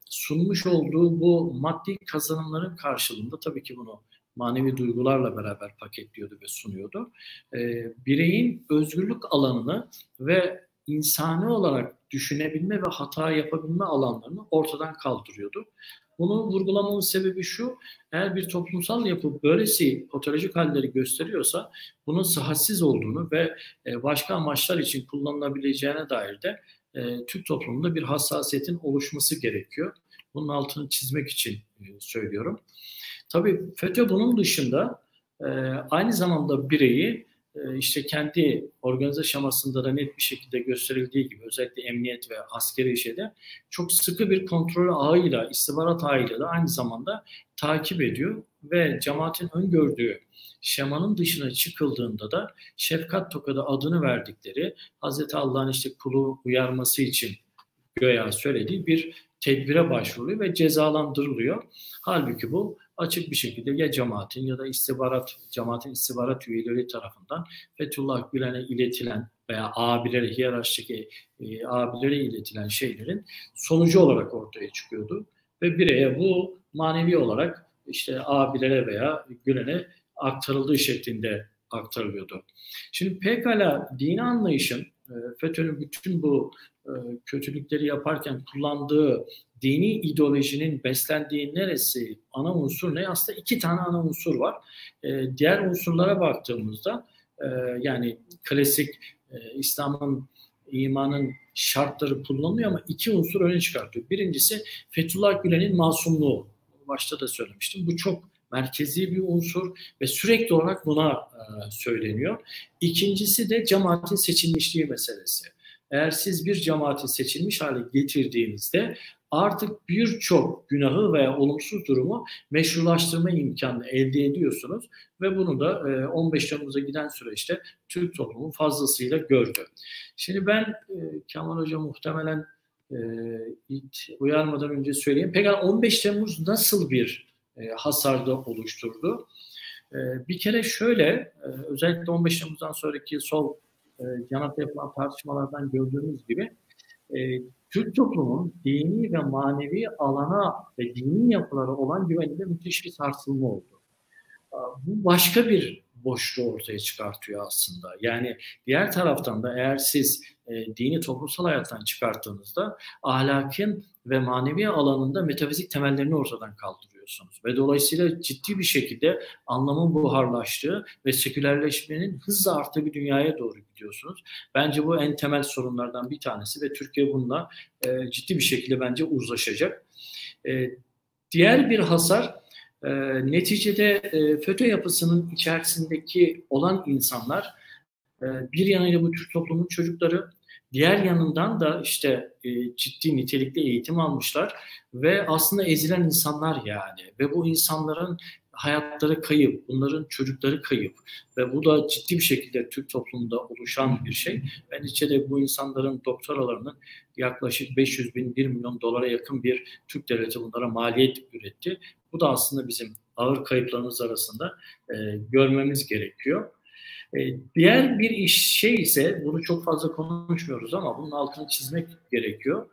sunmuş olduğu bu maddi kazanımların karşılığında tabii ki bunu manevi duygularla beraber paketliyordu ve sunuyordu. E, bireyin özgürlük alanını ve insani olarak düşünebilme ve hata yapabilme alanlarını ortadan kaldırıyordu. Bunu vurgulamamın sebebi şu, eğer bir toplumsal yapı böylesi patolojik halleri gösteriyorsa bunun sıhhatsiz olduğunu ve e, başka amaçlar için kullanılabileceğine dair de e, Türk toplumunda bir hassasiyetin oluşması gerekiyor. Bunun altını çizmek için e, söylüyorum. Tabii FETÖ bunun dışında e, aynı zamanda bireyi e, işte kendi organize şamasında da net bir şekilde gösterildiği gibi özellikle emniyet ve askeri şeyde çok sıkı bir kontrol ağıyla, istihbarat ağıyla da aynı zamanda takip ediyor ve cemaatin öngördüğü şemanın dışına çıkıldığında da şefkat tokadı adını verdikleri Hazreti Allah'ın işte kulu uyarması için göya söylediği bir tedbire başvuruyor ve cezalandırılıyor. Halbuki bu açık bir şekilde ya cemaatin ya da istihbarat, cemaatin istihbarat üyeleri tarafından Fethullah Gülen'e iletilen veya abilere, hiyerarşik e, abilere iletilen şeylerin sonucu olarak ortaya çıkıyordu. Ve bireye bu manevi olarak işte abilere veya Gülen'e aktarıldığı şeklinde aktarılıyordu. Şimdi pekala dini anlayışın e, FETÖ'nün bütün bu kötülükleri yaparken kullandığı dini ideolojinin beslendiği neresi, ana unsur ne? Aslında iki tane ana unsur var. E, diğer unsurlara baktığımızda yani klasik İslam'ın imanın şartları kullanılıyor ama iki unsur öne çıkartıyor. Birincisi Fethullah Gülen'in masumluğu. Başta da söylemiştim. Bu çok merkezi bir unsur ve sürekli olarak buna e, söyleniyor. İkincisi de cemaatin seçilmişliği meselesi. Eğer siz bir cemaati seçilmiş hale getirdiğinizde artık birçok günahı veya olumsuz durumu meşrulaştırma imkanı elde ediyorsunuz ve bunu da 15 e, Temmuz'a giden süreçte Türk toplumu fazlasıyla gördü. Şimdi ben e, Kemal Hoca muhtemelen ilk uyarmadan önce söyleyeyim. Peki 15 Temmuz nasıl bir e, hasarda oluşturdu. E, bir kere şöyle, e, özellikle 15 Temmuz'dan sonraki sol e, yapılan tartışmalardan gördüğümüz gibi e, Türk toplumun dini ve manevi alana ve dini yapılara olan güveninde müthiş bir sarsılma oldu. Bu başka bir boşluğu ortaya çıkartıyor aslında. Yani diğer taraftan da eğer siz e, dini toplumsal hayattan çıkarttığınızda ahlakın ve manevi alanında metafizik temellerini ortadan kaldırıyorsunuz. Ve dolayısıyla ciddi bir şekilde anlamın buharlaştığı ve sekülerleşmenin hızla arttığı bir dünyaya doğru gidiyorsunuz. Bence bu en temel sorunlardan bir tanesi ve Türkiye bununla e, ciddi bir şekilde bence uzlaşacak. E, diğer bir hasar e, neticede e, FETÖ yapısının içerisindeki olan insanlar e, bir yanıyla bu Türk toplumun çocukları, diğer yanından da işte e, ciddi nitelikli eğitim almışlar ve aslında ezilen insanlar yani ve bu insanların hayatları kayıp, bunların çocukları kayıp ve bu da ciddi bir şekilde Türk toplumunda oluşan bir şey. Ben içeride bu insanların doktoralarının yaklaşık 500 bin, 1 milyon dolara yakın bir Türk devleti bunlara maliyet üretti. Bu da aslında bizim ağır kayıplarımız arasında e, görmemiz gerekiyor. E, diğer bir iş şey ise, bunu çok fazla konuşmuyoruz ama bunun altını çizmek gerekiyor.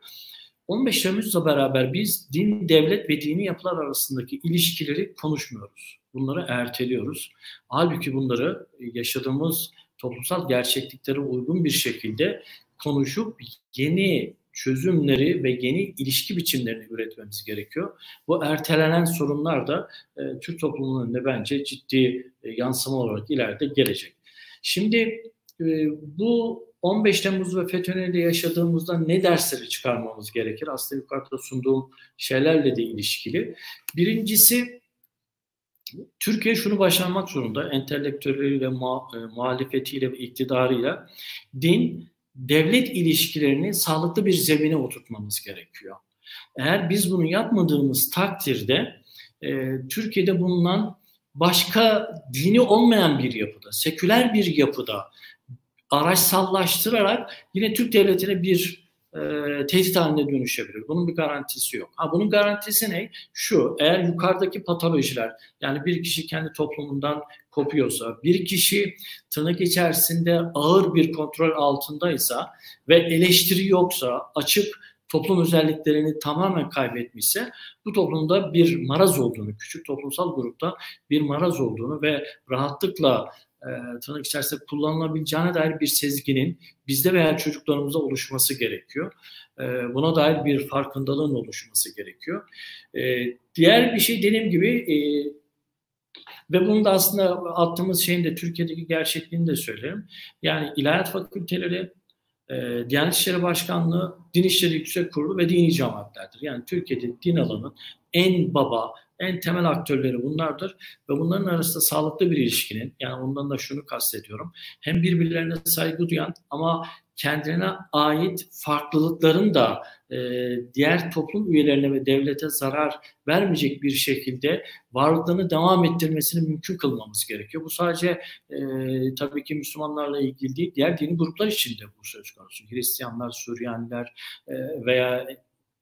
15 Temmuz'la beraber biz din, devlet ve dini yapılar arasındaki ilişkileri konuşmuyoruz. Bunları erteliyoruz. Halbuki bunları yaşadığımız toplumsal gerçekliklere uygun bir şekilde konuşup yeni çözümleri ve yeni ilişki biçimlerini üretmemiz gerekiyor. Bu ertelenen sorunlar da e, Türk toplumunun önünde bence ciddi e, yansıma olarak ileride gelecek. Şimdi e, bu 15 Temmuz ve FETÖ'yle yaşadığımızda ne dersleri çıkarmamız gerekir? Aslında yukarıda sunduğum şeylerle de ilişkili. Birincisi Türkiye şunu başarmak zorunda. Entelektüelleriyle, ma- e, muhalefetiyle ve iktidarıyla din devlet ilişkilerini sağlıklı bir zemine oturtmamız gerekiyor. Eğer biz bunu yapmadığımız takdirde e, Türkiye'de bulunan başka dini olmayan bir yapıda, seküler bir yapıda araçsallaştırarak yine Türk devletine bir e, tehdit haline dönüşebilir. Bunun bir garantisi yok. Ha bunun garantisi ne? Şu, eğer yukarıdaki patolojiler yani bir kişi kendi toplumundan kopuyorsa, bir kişi tırnak içerisinde ağır bir kontrol altındaysa ve eleştiri yoksa, açık toplum özelliklerini tamamen kaybetmişse bu toplumda bir maraz olduğunu, küçük toplumsal grupta bir maraz olduğunu ve rahatlıkla e, tırnak içerisinde kullanılabileceğine dair bir sezginin bizde veya çocuklarımızda oluşması gerekiyor. E, buna dair bir farkındalığın oluşması gerekiyor. E, diğer bir şey dediğim gibi e, ve bunu da aslında attığımız şeyin de Türkiye'deki gerçekliğini de söylerim. Yani ilahiyat fakülteleri, e, Diyanet İşleri Başkanlığı, Din İşleri Yüksek Kurulu ve dini cemaatlerdir. Yani Türkiye'de din alanının en baba, en temel aktörleri bunlardır ve bunların arasında sağlıklı bir ilişkinin yani ondan da şunu kastediyorum. Hem birbirlerine saygı duyan ama kendine ait farklılıkların da e, diğer toplum üyelerine ve devlete zarar vermeyecek bir şekilde varlığını devam ettirmesini mümkün kılmamız gerekiyor. Bu sadece e, tabii ki Müslümanlarla ilgili değil, diğer dini gruplar için de bu söz konusu. Hristiyanlar, Süryaniler e, veya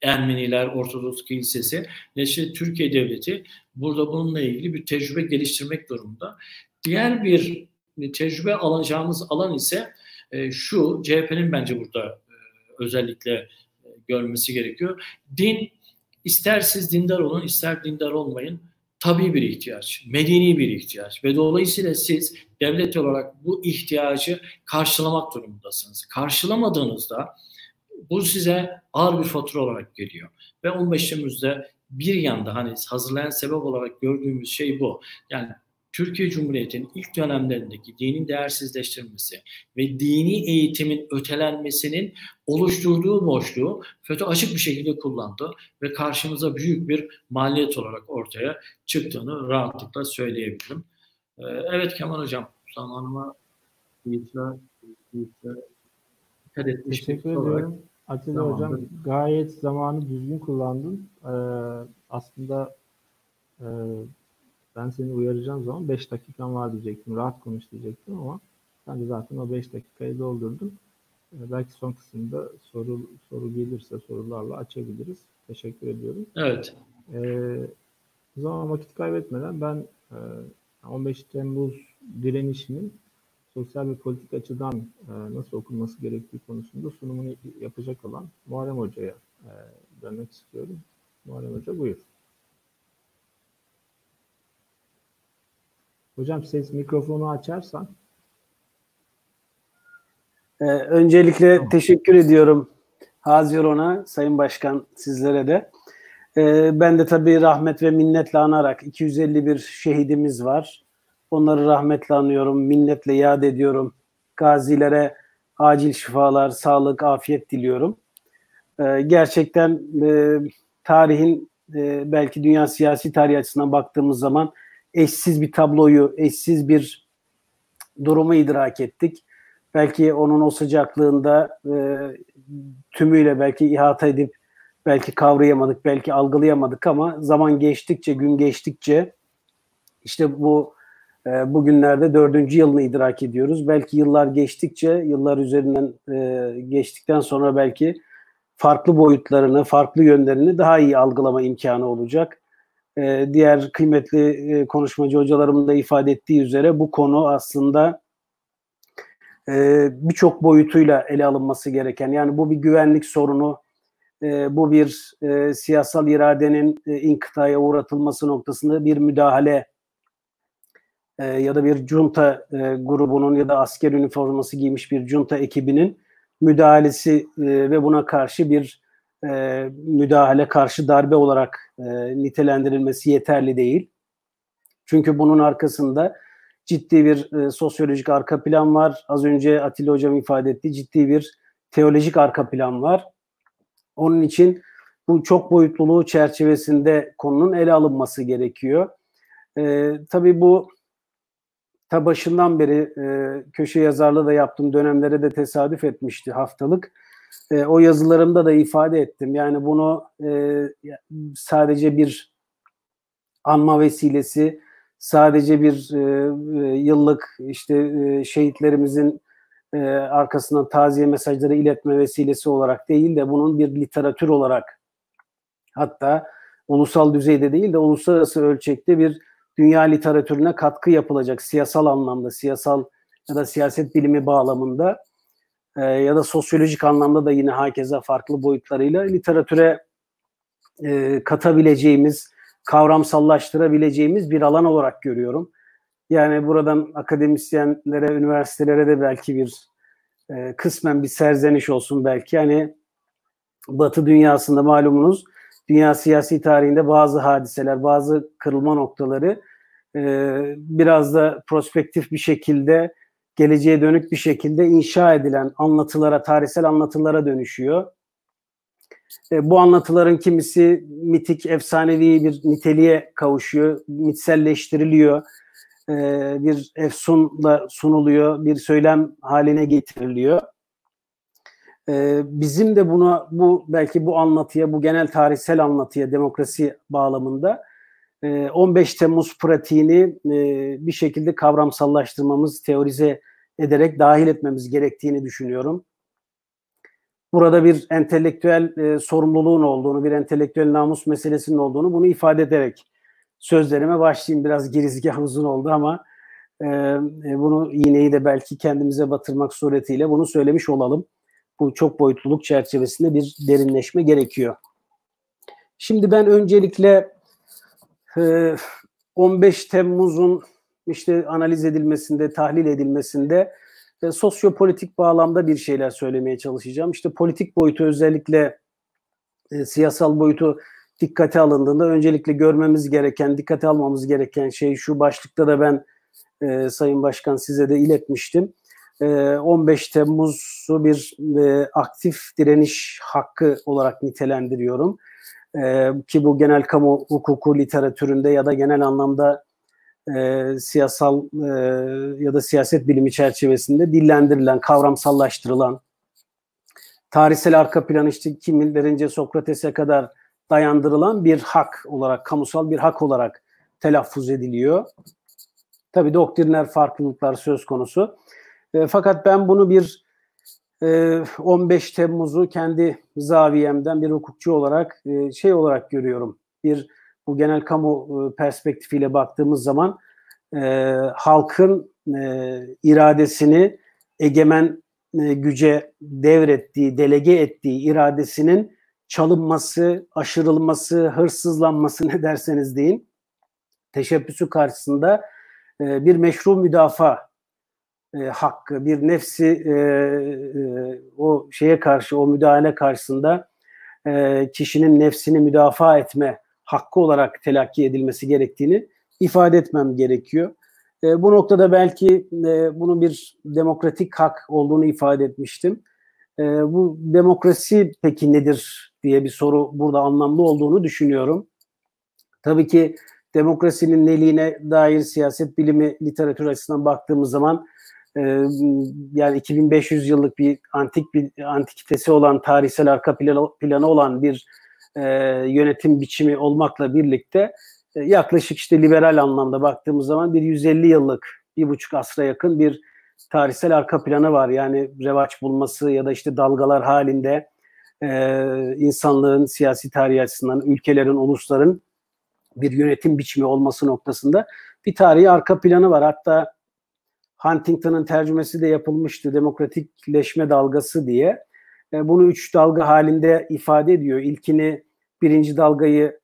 Ermeniler, Ortodoks Kilisesi, neşe Türkiye Devleti burada bununla ilgili bir tecrübe geliştirmek durumunda. Diğer bir tecrübe alacağımız alan ise e, şu, CHP'nin bence burada e, özellikle e, görmesi gerekiyor. Din, ister siz dindar olun, ister dindar olmayın, tabii bir ihtiyaç, medeni bir ihtiyaç ve dolayısıyla siz devlet olarak bu ihtiyacı karşılamak durumundasınız. Karşılamadığınızda bu size ağır bir fatura olarak geliyor. Ve 15 Temmuz'da bir yanda hani hazırlayan sebep olarak gördüğümüz şey bu. Yani Türkiye Cumhuriyeti'nin ilk dönemlerindeki dinin değersizleştirilmesi ve dini eğitimin ötelenmesinin oluşturduğu boşluğu FETÖ açık bir şekilde kullandı ve karşımıza büyük bir maliyet olarak ortaya çıktığını rahatlıkla söyleyebilirim. Ee, evet Kemal Hocam zamanıma itiraz, itiraz dikkat etmiş Teşekkür ediyorum. Atilla Hocam gayet zamanı düzgün kullandın. Ee, aslında e, ben seni uyaracağım zaman 5 dakikan var diyecektim. Rahat konuş diyecektim ama sen de zaten o 5 dakikayı doldurdun. Ee, belki son kısımda soru soru gelirse sorularla açabiliriz. Teşekkür ediyorum. Evet. Ee, o zaman vakit kaybetmeden ben e, 15 Temmuz direnişinin sosyal ve politik açıdan e, nasıl okunması gerektiği konusunda sunumunu yapacak olan Muharrem Hoca'ya e, dönmek istiyorum. Muharrem Hoca buyur. Hocam ses mikrofonu açarsan. Ee, öncelikle tamam. teşekkür ediyorum Haziran'a, Sayın Başkan sizlere de. Ee, ben de tabii rahmet ve minnetle anarak 251 şehidimiz var. Onları rahmetle anıyorum, minnetle yad ediyorum. Gazilere acil şifalar, sağlık, afiyet diliyorum. Ee, gerçekten e, tarihin e, belki dünya siyasi tarihi açısından baktığımız zaman eşsiz bir tabloyu, eşsiz bir durumu idrak ettik. Belki onun o sıcaklığında e, tümüyle belki ihata edip belki kavrayamadık, belki algılayamadık ama zaman geçtikçe, gün geçtikçe işte bu e, bugünlerde dördüncü yılını idrak ediyoruz. Belki yıllar geçtikçe, yıllar üzerinden e, geçtikten sonra belki farklı boyutlarını, farklı yönlerini daha iyi algılama imkanı olacak. E, diğer kıymetli e, konuşmacı hocalarımın da ifade ettiği üzere bu konu aslında e, birçok boyutuyla ele alınması gereken, yani bu bir güvenlik sorunu, e, bu bir e, siyasal iradenin e, inkıtaya uğratılması noktasında bir müdahale e, ya da bir junta e, grubunun ya da asker üniforması giymiş bir junta ekibinin müdahalesi e, ve buna karşı bir e, müdahale karşı darbe olarak e, nitelendirilmesi yeterli değil. Çünkü bunun arkasında ciddi bir e, sosyolojik arka plan var. Az önce Atilla Hocam ifade etti. Ciddi bir teolojik arka plan var. Onun için bu çok boyutluluğu çerçevesinde konunun ele alınması gerekiyor. E, tabii bu ta başından beri e, köşe yazarlığı da yaptığım dönemlere de tesadüf etmişti haftalık. E, o yazılarımda da ifade ettim. Yani bunu e, sadece bir anma vesilesi, sadece bir e, e yıllık işte e, şehitlerimizin e, arkasından taziye mesajları iletme vesilesi olarak değil de bunun bir literatür olarak hatta ulusal düzeyde değil de uluslararası ölçekte bir dünya literatürüne katkı yapılacak siyasal anlamda, siyasal ya da siyaset bilimi bağlamında e, ya da sosyolojik anlamda da yine hakeza farklı boyutlarıyla literatüre e, katabileceğimiz, kavramsallaştırabileceğimiz bir alan olarak görüyorum. Yani buradan akademisyenlere, üniversitelere de belki bir e, kısmen bir serzeniş olsun belki. Yani Batı dünyasında malumunuz dünya siyasi tarihinde bazı hadiseler, bazı kırılma noktaları e, biraz da prospektif bir şekilde, geleceğe dönük bir şekilde inşa edilen anlatılara, tarihsel anlatılara dönüşüyor. E, bu anlatıların kimisi mitik, efsanevi bir niteliğe kavuşuyor, mitselleştiriliyor, e, bir efsunla sunuluyor, bir söylem haline getiriliyor. E, bizim de buna, bu belki bu anlatıya, bu genel tarihsel anlatıya, demokrasi bağlamında 15 Temmuz pratiğini bir şekilde kavramsallaştırmamız, teorize ederek dahil etmemiz gerektiğini düşünüyorum burada bir entelektüel e, sorumluluğun olduğunu, bir entelektüel namus meselesinin olduğunu bunu ifade ederek sözlerime başlayayım. Biraz girizgah uzun oldu ama e, e, bunu iğneyi de belki kendimize batırmak suretiyle bunu söylemiş olalım. Bu çok boyutluluk çerçevesinde bir derinleşme gerekiyor. Şimdi ben öncelikle e, 15 Temmuz'un işte analiz edilmesinde, tahlil edilmesinde e, sosyopolitik bağlamda bir şeyler söylemeye çalışacağım. İşte politik boyutu özellikle e, siyasal boyutu dikkate alındığında öncelikle görmemiz gereken, dikkate almamız gereken şey şu başlıkta da ben e, Sayın Başkan size de iletmiştim. E, 15 Temmuz'u bir e, aktif direniş hakkı olarak nitelendiriyorum. E, ki bu genel kamu hukuku literatüründe ya da genel anlamda e, siyasal e, ya da siyaset bilimi çerçevesinde dillendirilen, kavramsallaştırılan, tarihsel arka planı işte kimilerince Sokrates'e kadar dayandırılan bir hak olarak, kamusal bir hak olarak telaffuz ediliyor. Tabi doktriner farklılıklar söz konusu. E, fakat ben bunu bir 15 Temmuz'u kendi zaviyemden bir hukukçu olarak e, şey olarak görüyorum. Bir bu genel kamu e, perspektifiyle baktığımız zaman e, halkın iradesini egemen güce devrettiği, delege ettiği iradesinin çalınması, aşırılması, hırsızlanması *laughs* ne derseniz deyin teşebbüsü karşısında bir meşru müdafaa e, hakkı, bir nefsi e, e, o şeye karşı, o müdahale karşısında e, kişinin nefsini müdafaa etme hakkı olarak telakki edilmesi gerektiğini ifade etmem gerekiyor. E, bu noktada belki e, bunun bir demokratik hak olduğunu ifade etmiştim. E, bu demokrasi peki nedir diye bir soru burada anlamlı olduğunu düşünüyorum. Tabii ki demokrasinin neliğine dair siyaset bilimi literatür açısından baktığımız zaman e, yani 2500 yıllık bir antik bir antikitesi olan tarihsel arka planı olan bir e, yönetim biçimi olmakla birlikte e, yaklaşık işte liberal anlamda baktığımız zaman bir 150 yıllık, bir buçuk asra yakın bir tarihsel arka planı var. Yani revaç bulması ya da işte dalgalar halinde e, insanlığın siyasi tarihi açısından ülkelerin, ulusların bir yönetim biçimi olması noktasında bir tarihi arka planı var. Hatta Huntington'ın tercümesi de yapılmıştı demokratikleşme dalgası diye. E, bunu üç dalga halinde ifade ediyor. İlkini birinci dalgayı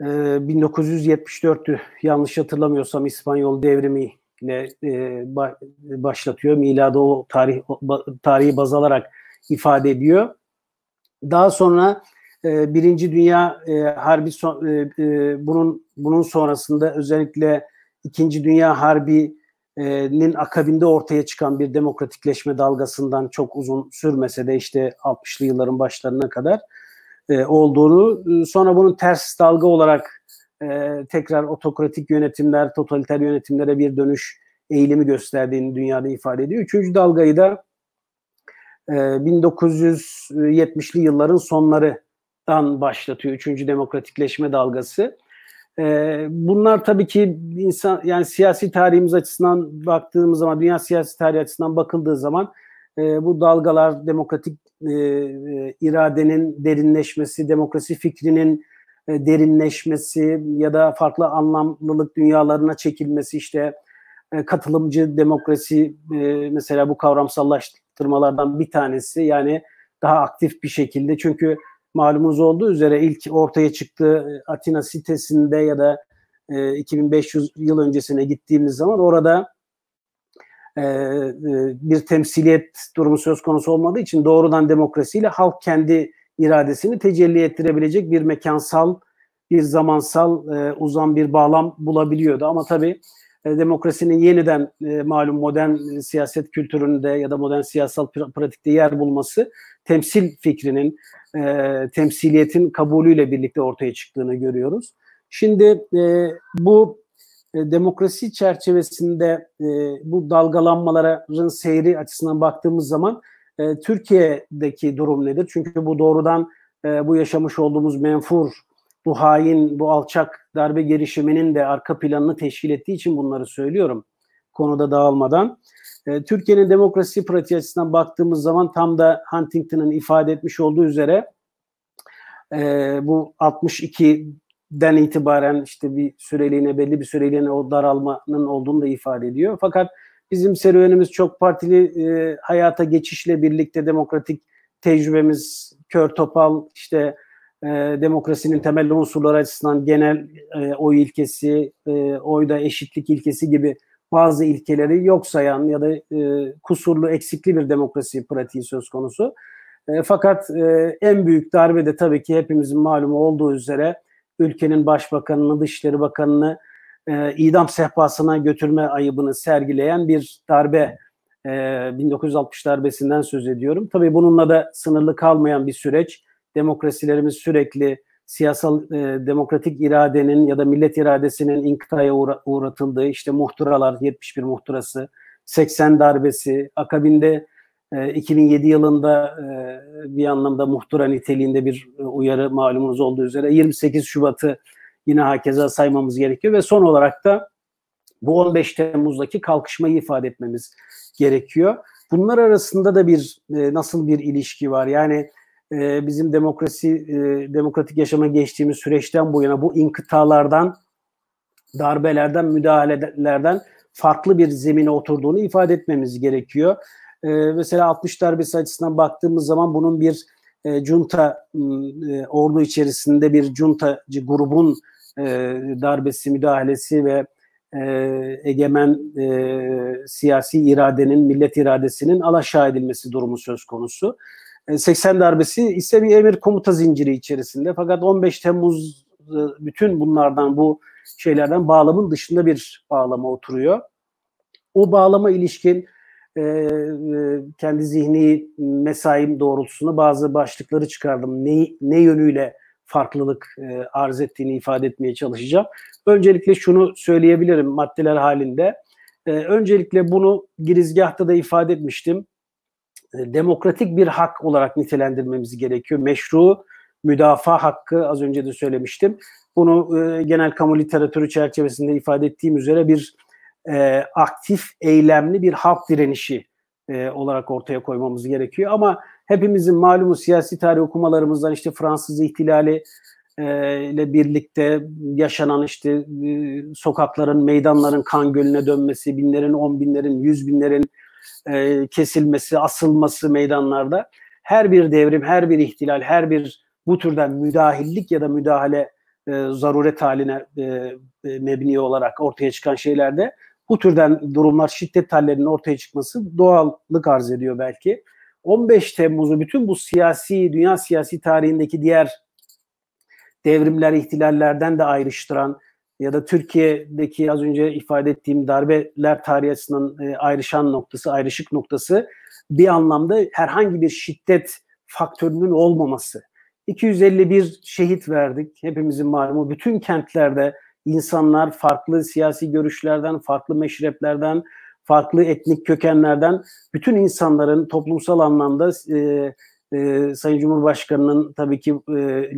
e, 1974'tü yanlış hatırlamıyorsam İspanyol devrimi ile e, başlatıyor. Milada o tarih tarihi baz alarak ifade ediyor. Daha sonra e, Birinci Dünya e, Harbi son, e, e, bunun bunun sonrasında özellikle İkinci Dünya Harbi'nin akabinde ortaya çıkan bir demokratikleşme dalgasından çok uzun sürmese de işte 60'lı yılların başlarına kadar olduğunu sonra bunun ters dalga olarak tekrar otokratik yönetimler, totaliter yönetimlere bir dönüş eğilimi gösterdiğini dünyada ifade ediyor. Üçüncü dalgayı da e, 1970'li yılların sonları dan başlatıyor. Üçüncü demokratikleşme dalgası. Ee, bunlar tabii ki insan yani siyasi tarihimiz açısından baktığımız zaman, dünya siyasi tarihi açısından bakıldığı zaman e, bu dalgalar demokratik e, e, iradenin derinleşmesi, demokrasi fikrinin e, derinleşmesi ya da farklı anlamlılık dünyalarına çekilmesi işte e, katılımcı demokrasi e, mesela bu kavramsallaştırmalardan bir tanesi. Yani daha aktif bir şekilde. Çünkü malumunuz olduğu üzere ilk ortaya çıktığı e, Atina sitesinde ya da e, 2500 yıl öncesine gittiğimiz zaman orada e, e, bir temsiliyet durumu söz konusu olmadığı için doğrudan demokrasiyle halk kendi iradesini tecelli ettirebilecek bir mekansal, bir zamansal e, uzan bir bağlam bulabiliyordu. Ama tabii e, demokrasinin yeniden e, malum modern e, siyaset kültüründe ya da modern siyasal pratikte yer bulması temsil fikrinin, temsiliyetin kabulüyle birlikte ortaya çıktığını görüyoruz. Şimdi bu demokrasi çerçevesinde bu dalgalanmaların seyri açısından baktığımız zaman Türkiye'deki durum nedir? Çünkü bu doğrudan bu yaşamış olduğumuz menfur, bu hain, bu alçak darbe girişiminin de arka planını teşkil ettiği için bunları söylüyorum konuda dağılmadan. E, Türkiye'nin demokrasi pratiği açısından baktığımız zaman tam da Huntington'ın ifade etmiş olduğu üzere e, bu 62'den itibaren işte bir süreliğine belli bir süreliğine o daralmanın olduğunu da ifade ediyor. Fakat bizim serüvenimiz çok partili e, hayata geçişle birlikte demokratik tecrübemiz kör topal işte e, demokrasinin temel unsurları açısından genel e, oy ilkesi, e, oyda eşitlik ilkesi gibi bazı ilkeleri yok sayan ya da e, kusurlu, eksikli bir demokrasi pratiği söz konusu. E, fakat e, en büyük darbe de tabii ki hepimizin malumu olduğu üzere ülkenin başbakanını, dışişleri bakanını e, idam sehpasına götürme ayıbını sergileyen bir darbe. E, 1960 darbesinden söz ediyorum. Tabii bununla da sınırlı kalmayan bir süreç. Demokrasilerimiz sürekli siyasal e, demokratik iradenin ya da millet iradesinin inkıtaya uğra- uğratıldığı işte muhtıralar 71 muhtırası, 80 darbesi, akabinde e, 2007 yılında e, bir anlamda muhtıra niteliğinde bir e, uyarı malumunuz olduğu üzere 28 Şubat'ı yine hakeza saymamız gerekiyor ve son olarak da bu 15 Temmuz'daki kalkışmayı ifade etmemiz gerekiyor. Bunlar arasında da bir e, nasıl bir ilişki var? Yani e, bizim demokrasi e, demokratik yaşama geçtiğimiz süreçten bu yana bu inkıtalardan darbelerden müdahalelerden farklı bir zemine oturduğunu ifade etmemiz gerekiyor. E, mesela 60 darbesi açısından baktığımız zaman bunun bir e, junta e, ordu içerisinde bir juntacı grubun e, darbesi, müdahalesi ve e, egemen e, siyasi iradenin, millet iradesinin alaşağı edilmesi durumu söz konusu. 80 e, darbesi ise bir emir komuta zinciri içerisinde. Fakat 15 Temmuz e, bütün bunlardan bu şeylerden bağlamın dışında bir bağlama oturuyor. O bağlama ilişkin e, e, kendi zihni mesaim doğrultusunda bazı başlıkları çıkardım. Ne, ne yönüyle farklılık e, arz ettiğini ifade etmeye çalışacağım. Öncelikle şunu söyleyebilirim maddeler halinde. E, öncelikle bunu girizgahta da ifade etmiştim. E, demokratik bir hak olarak nitelendirmemiz gerekiyor. Meşru müdafaa hakkı az önce de söylemiştim. Bunu e, genel kamu literatürü çerçevesinde ifade ettiğim üzere bir e, aktif, eylemli bir halk direnişi e, olarak ortaya koymamız gerekiyor. Ama hepimizin malumu siyasi tarih okumalarımızdan işte Fransız ihtilali e, ile birlikte yaşanan işte e, sokakların, meydanların kan gölüne dönmesi, binlerin, on binlerin, yüz binlerin e, kesilmesi, asılması meydanlarda her bir devrim, her bir ihtilal, her bir bu türden müdahillik ya da müdahale e, zaruret haline e, e, mebni olarak ortaya çıkan şeylerde bu türden durumlar şiddet hallerinin ortaya çıkması doğallık arz ediyor belki. 15 Temmuz'u bütün bu siyasi, dünya siyasi tarihindeki diğer devrimler, ihtilallerden de ayrıştıran ya da Türkiye'deki az önce ifade ettiğim darbeler tarihi açısından e, ayrışan noktası, ayrışık noktası bir anlamda herhangi bir şiddet faktörünün olmaması. 251 şehit verdik. Hepimizin malumu bütün kentlerde insanlar farklı siyasi görüşlerden, farklı meşreplerden, farklı etnik kökenlerden bütün insanların toplumsal anlamda e, e, Sayın Cumhurbaşkanı'nın tabii ki e,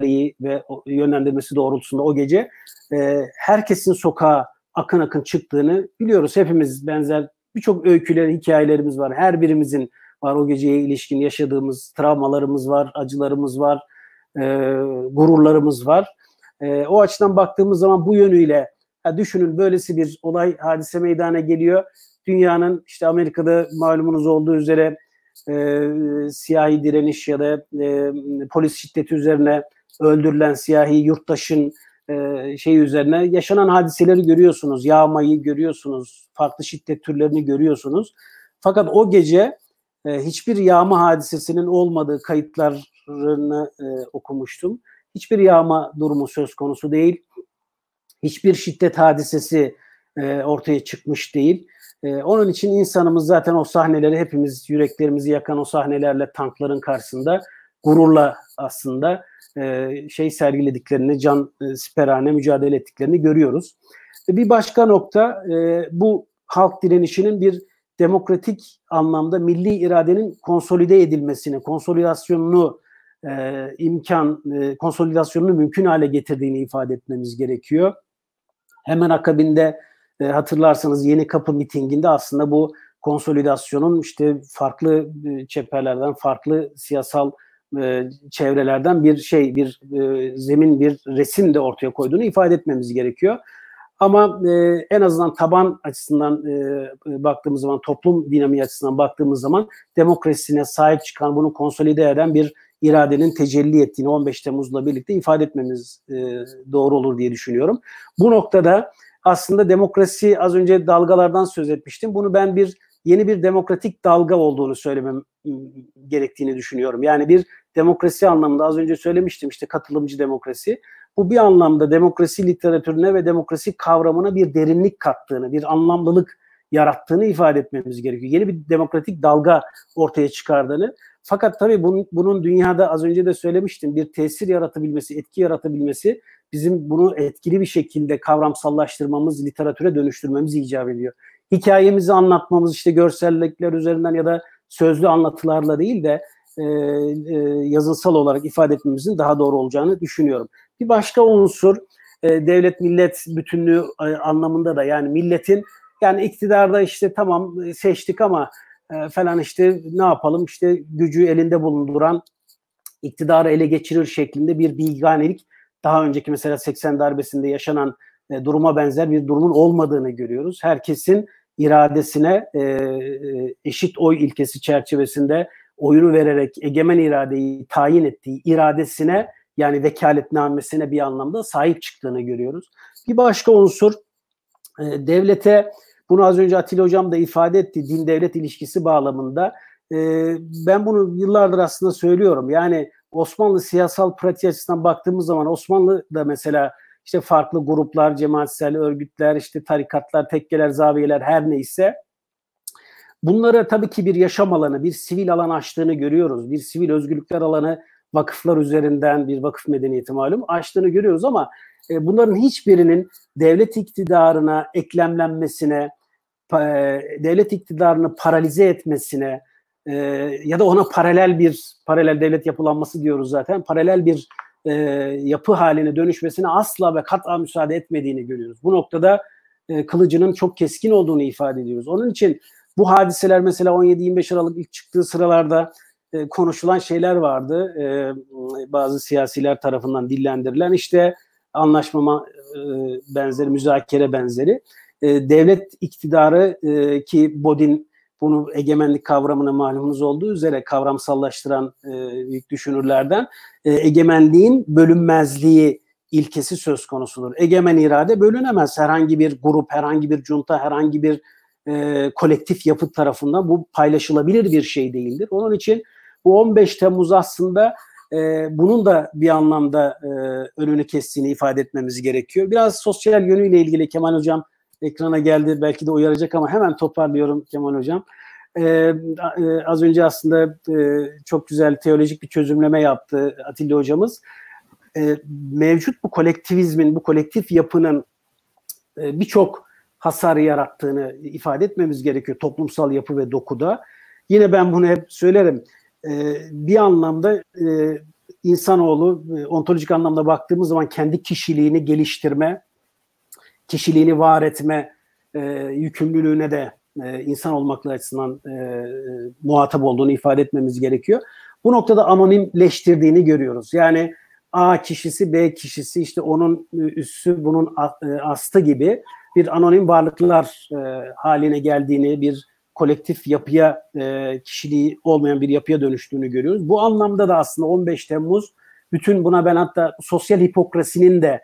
liderliği ve yönlendirmesi doğrultusunda o gece e, herkesin sokağa akın akın çıktığını biliyoruz. Hepimiz benzer birçok öyküler, hikayelerimiz var. Her birimizin var o geceye ilişkin yaşadığımız travmalarımız var, acılarımız var, e, gururlarımız var. E, o açıdan baktığımız zaman bu yönüyle ya düşünün böylesi bir olay hadise meydana geliyor. Dünyanın işte Amerika'da malumunuz olduğu üzere e, siyahi direniş ya da e, polis şiddeti üzerine öldürülen siyahi yurttaşın e, şey üzerine yaşanan hadiseleri görüyorsunuz. Yağmayı görüyorsunuz. Farklı şiddet türlerini görüyorsunuz. Fakat o gece e, hiçbir yağma hadisesinin olmadığı kayıtlarını e, okumuştum. Hiçbir yağma durumu söz konusu değil. Hiçbir şiddet hadisesi e, ortaya çıkmış değil. E, onun için insanımız zaten o sahneleri hepimiz yüreklerimizi yakan o sahnelerle tankların karşısında gururla aslında e, şey sergilediklerini, can e, siperhane mücadele ettiklerini görüyoruz. E, bir başka nokta e, bu halk direnişinin bir demokratik anlamda milli iradenin konsolide edilmesini, konsolidasyonunu e, imkan, e, konsolidasyonunu mümkün hale getirdiğini ifade etmemiz gerekiyor. Hemen akabinde e, hatırlarsanız Yeni Kapı mitinginde aslında bu konsolidasyonun işte farklı e, çeperlerden, farklı siyasal e, çevrelerden bir şey, bir e, zemin, bir resim de ortaya koyduğunu ifade etmemiz gerekiyor. Ama e, en azından taban açısından e, baktığımız zaman, toplum dinamiği açısından baktığımız zaman demokrasisine sahip çıkan, bunu konsolide eden bir iradenin tecelli ettiğini 15 Temmuz'la birlikte ifade etmemiz e, doğru olur diye düşünüyorum. Bu noktada aslında demokrasi az önce dalgalardan söz etmiştim. Bunu ben bir yeni bir demokratik dalga olduğunu söylemem gerektiğini düşünüyorum. Yani bir demokrasi anlamında az önce söylemiştim işte katılımcı demokrasi. Bu bir anlamda demokrasi literatürüne ve demokrasi kavramına bir derinlik kattığını, bir anlamlılık yarattığını ifade etmemiz gerekiyor. Yeni bir demokratik dalga ortaya çıkardığını. Fakat tabii bunun, bunun dünyada az önce de söylemiştim bir tesir yaratabilmesi, etki yaratabilmesi bizim bunu etkili bir şekilde kavramsallaştırmamız, literatüre dönüştürmemiz icap ediyor. Hikayemizi anlatmamız işte görsellikler üzerinden ya da sözlü anlatılarla değil de e, e, yazınsal olarak ifade etmemizin daha doğru olacağını düşünüyorum. Bir başka unsur e, devlet millet bütünlüğü e, anlamında da yani milletin yani iktidarda işte tamam e, seçtik ama e, falan işte ne yapalım işte gücü elinde bulunduran iktidarı ele geçirir şeklinde bir bilganelik daha önceki mesela 80 darbesinde yaşanan e, duruma benzer bir durumun olmadığını görüyoruz. Herkesin iradesine e, e, eşit oy ilkesi çerçevesinde oyunu vererek egemen iradeyi tayin ettiği iradesine yani vekaletnamesine bir anlamda sahip çıktığını görüyoruz. Bir başka unsur e, devlete bunu az önce Atilla Hocam da ifade etti din devlet ilişkisi bağlamında. E, ben bunu yıllardır aslında söylüyorum. Yani Osmanlı siyasal pratiği açısından baktığımız zaman Osmanlı'da mesela işte farklı gruplar, cemaatsel örgütler, işte tarikatlar, tekkeler, zaviyeler her neyse bunlara tabii ki bir yaşam alanı, bir sivil alan açtığını görüyoruz. Bir sivil özgürlükler alanı vakıflar üzerinden bir vakıf medeniyeti malum açtığını görüyoruz ama e, bunların hiçbirinin devlet iktidarına eklemlenmesine, e, devlet iktidarını paralize etmesine e, ya da ona paralel bir paralel devlet yapılanması diyoruz zaten paralel bir e, yapı haline dönüşmesine asla ve kat'a müsaade etmediğini görüyoruz. Bu noktada e, kılıcının çok keskin olduğunu ifade ediyoruz. Onun için bu hadiseler mesela 17-25 Aralık ilk çıktığı sıralarda e, konuşulan şeyler vardı. E, bazı siyasiler tarafından dillendirilen işte anlaşmama e, benzeri, müzakere benzeri. E, devlet iktidarı e, ki Bodin bunu egemenlik kavramına malumunuz olduğu üzere kavramsallaştıran e, büyük düşünürlerden e, egemenliğin bölünmezliği ilkesi söz konusudur. Egemen irade bölünemez. Herhangi bir grup, herhangi bir junta, herhangi bir e, kolektif yapı tarafından bu paylaşılabilir bir şey değildir. Onun için bu 15 Temmuz aslında e, bunun da bir anlamda e, önünü kestiğini ifade etmemiz gerekiyor. Biraz sosyal yönüyle ilgili Kemal Hocam ekrana geldi belki de uyaracak ama hemen toparlıyorum Kemal Hocam. Ee, e, az önce aslında e, çok güzel teolojik bir çözümleme yaptı Atilla hocamız. E, mevcut bu kolektivizmin, bu kolektif yapının e, birçok hasar yarattığını ifade etmemiz gerekiyor toplumsal yapı ve dokuda. Yine ben bunu hep söylerim. E, bir anlamda e, insanoğlu e, ontolojik anlamda baktığımız zaman kendi kişiliğini geliştirme, kişiliğini var etme e, yükümlülüğüne de e, insan olmakla açısından e, muhatap olduğunu ifade etmemiz gerekiyor. Bu noktada anonimleştirdiğini görüyoruz. Yani A kişisi, B kişisi, işte onun üssü, bunun e, astı gibi bir anonim varlıklar e, haline geldiğini, bir kolektif yapıya, e, kişiliği olmayan bir yapıya dönüştüğünü görüyoruz. Bu anlamda da aslında 15 Temmuz bütün buna ben hatta sosyal hipokrasinin de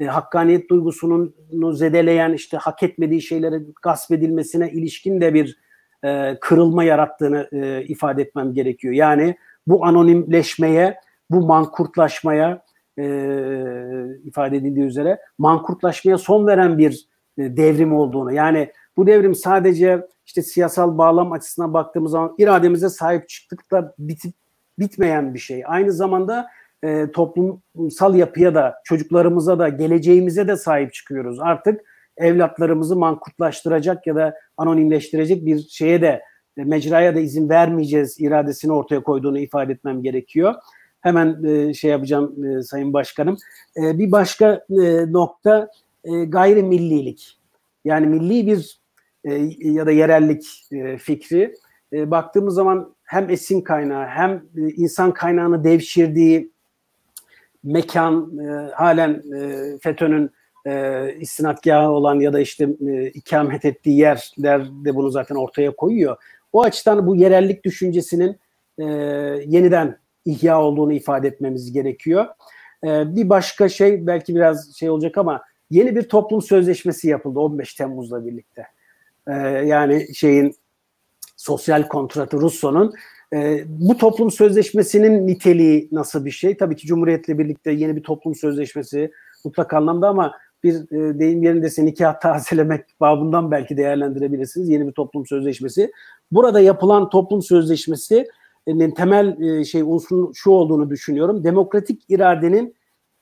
e, hakkaniyet duygusunu zedeleyen işte hak etmediği şeylerin gasp edilmesine ilişkin de bir e, kırılma yarattığını e, ifade etmem gerekiyor. Yani bu anonimleşmeye, bu mankurtlaşmaya e, ifade edildiği üzere mankurtlaşmaya son veren bir e, devrim olduğunu yani bu devrim sadece işte siyasal bağlam açısından baktığımız zaman irademize sahip çıktık da bitip bitmeyen bir şey. Aynı zamanda e, toplumsal yapıya da çocuklarımıza da geleceğimize de sahip çıkıyoruz. Artık evlatlarımızı mankutlaştıracak ya da anonimleştirecek bir şeye de e, mecraya da izin vermeyeceğiz iradesini ortaya koyduğunu ifade etmem gerekiyor. Hemen e, şey yapacağım e, Sayın Başkanım. E, bir başka e, nokta e, gayrimillilik. Yani milli bir e, ya da yerellik e, fikri. E, baktığımız zaman hem esin kaynağı hem e, insan kaynağını devşirdiği mekan e, halen e, FETÖ'nün e, istinadgahı olan ya da işte e, ikamet ettiği yerler de bunu zaten ortaya koyuyor. O açıdan bu yerellik düşüncesinin e, yeniden ihya olduğunu ifade etmemiz gerekiyor. E, bir başka şey belki biraz şey olacak ama yeni bir toplum sözleşmesi yapıldı 15 Temmuz'la birlikte. E, yani şeyin sosyal kontratı Russo'nun e, bu toplum sözleşmesinin niteliği nasıl bir şey? Tabii ki Cumhuriyet'le birlikte yeni bir toplum sözleşmesi mutlak anlamda ama bir e, deyim yerindeyse nikah tazelemek babından belki değerlendirebilirsiniz. Yeni bir toplum sözleşmesi. Burada yapılan toplum sözleşmesinin temel e, şey unsurun şu olduğunu düşünüyorum. Demokratik iradenin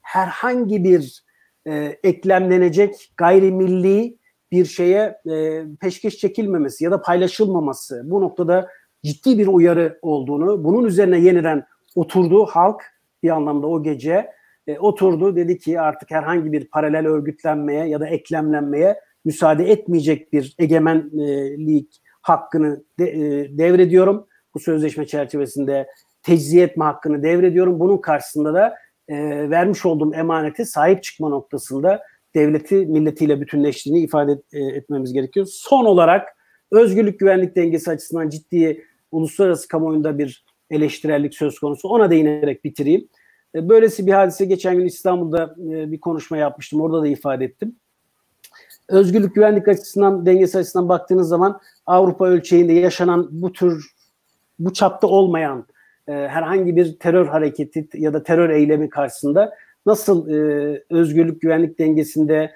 herhangi bir e, eklemlenecek gayrimilli bir şeye e, peşkeş çekilmemesi ya da paylaşılmaması. Bu noktada ciddi bir uyarı olduğunu, bunun üzerine yeniden oturdu halk bir anlamda o gece e, oturdu dedi ki artık herhangi bir paralel örgütlenmeye ya da eklemlenmeye müsaade etmeyecek bir egemenlik hakkını de, e, devrediyorum. Bu sözleşme çerçevesinde tecziye etme hakkını devrediyorum. Bunun karşısında da e, vermiş olduğum emanete sahip çıkma noktasında devleti milletiyle bütünleştiğini ifade e, etmemiz gerekiyor. Son olarak özgürlük güvenlik dengesi açısından ciddi uluslararası kamuoyunda bir eleştirellik söz konusu. Ona değinerek bitireyim. E, böylesi bir hadise geçen gün İstanbul'da e, bir konuşma yapmıştım. Orada da ifade ettim. Özgürlük güvenlik açısından, dengesi açısından baktığınız zaman Avrupa ölçeğinde yaşanan bu tür bu çapta olmayan e, herhangi bir terör hareketi ya da terör eylemi karşısında nasıl özgürlük güvenlik dengesinde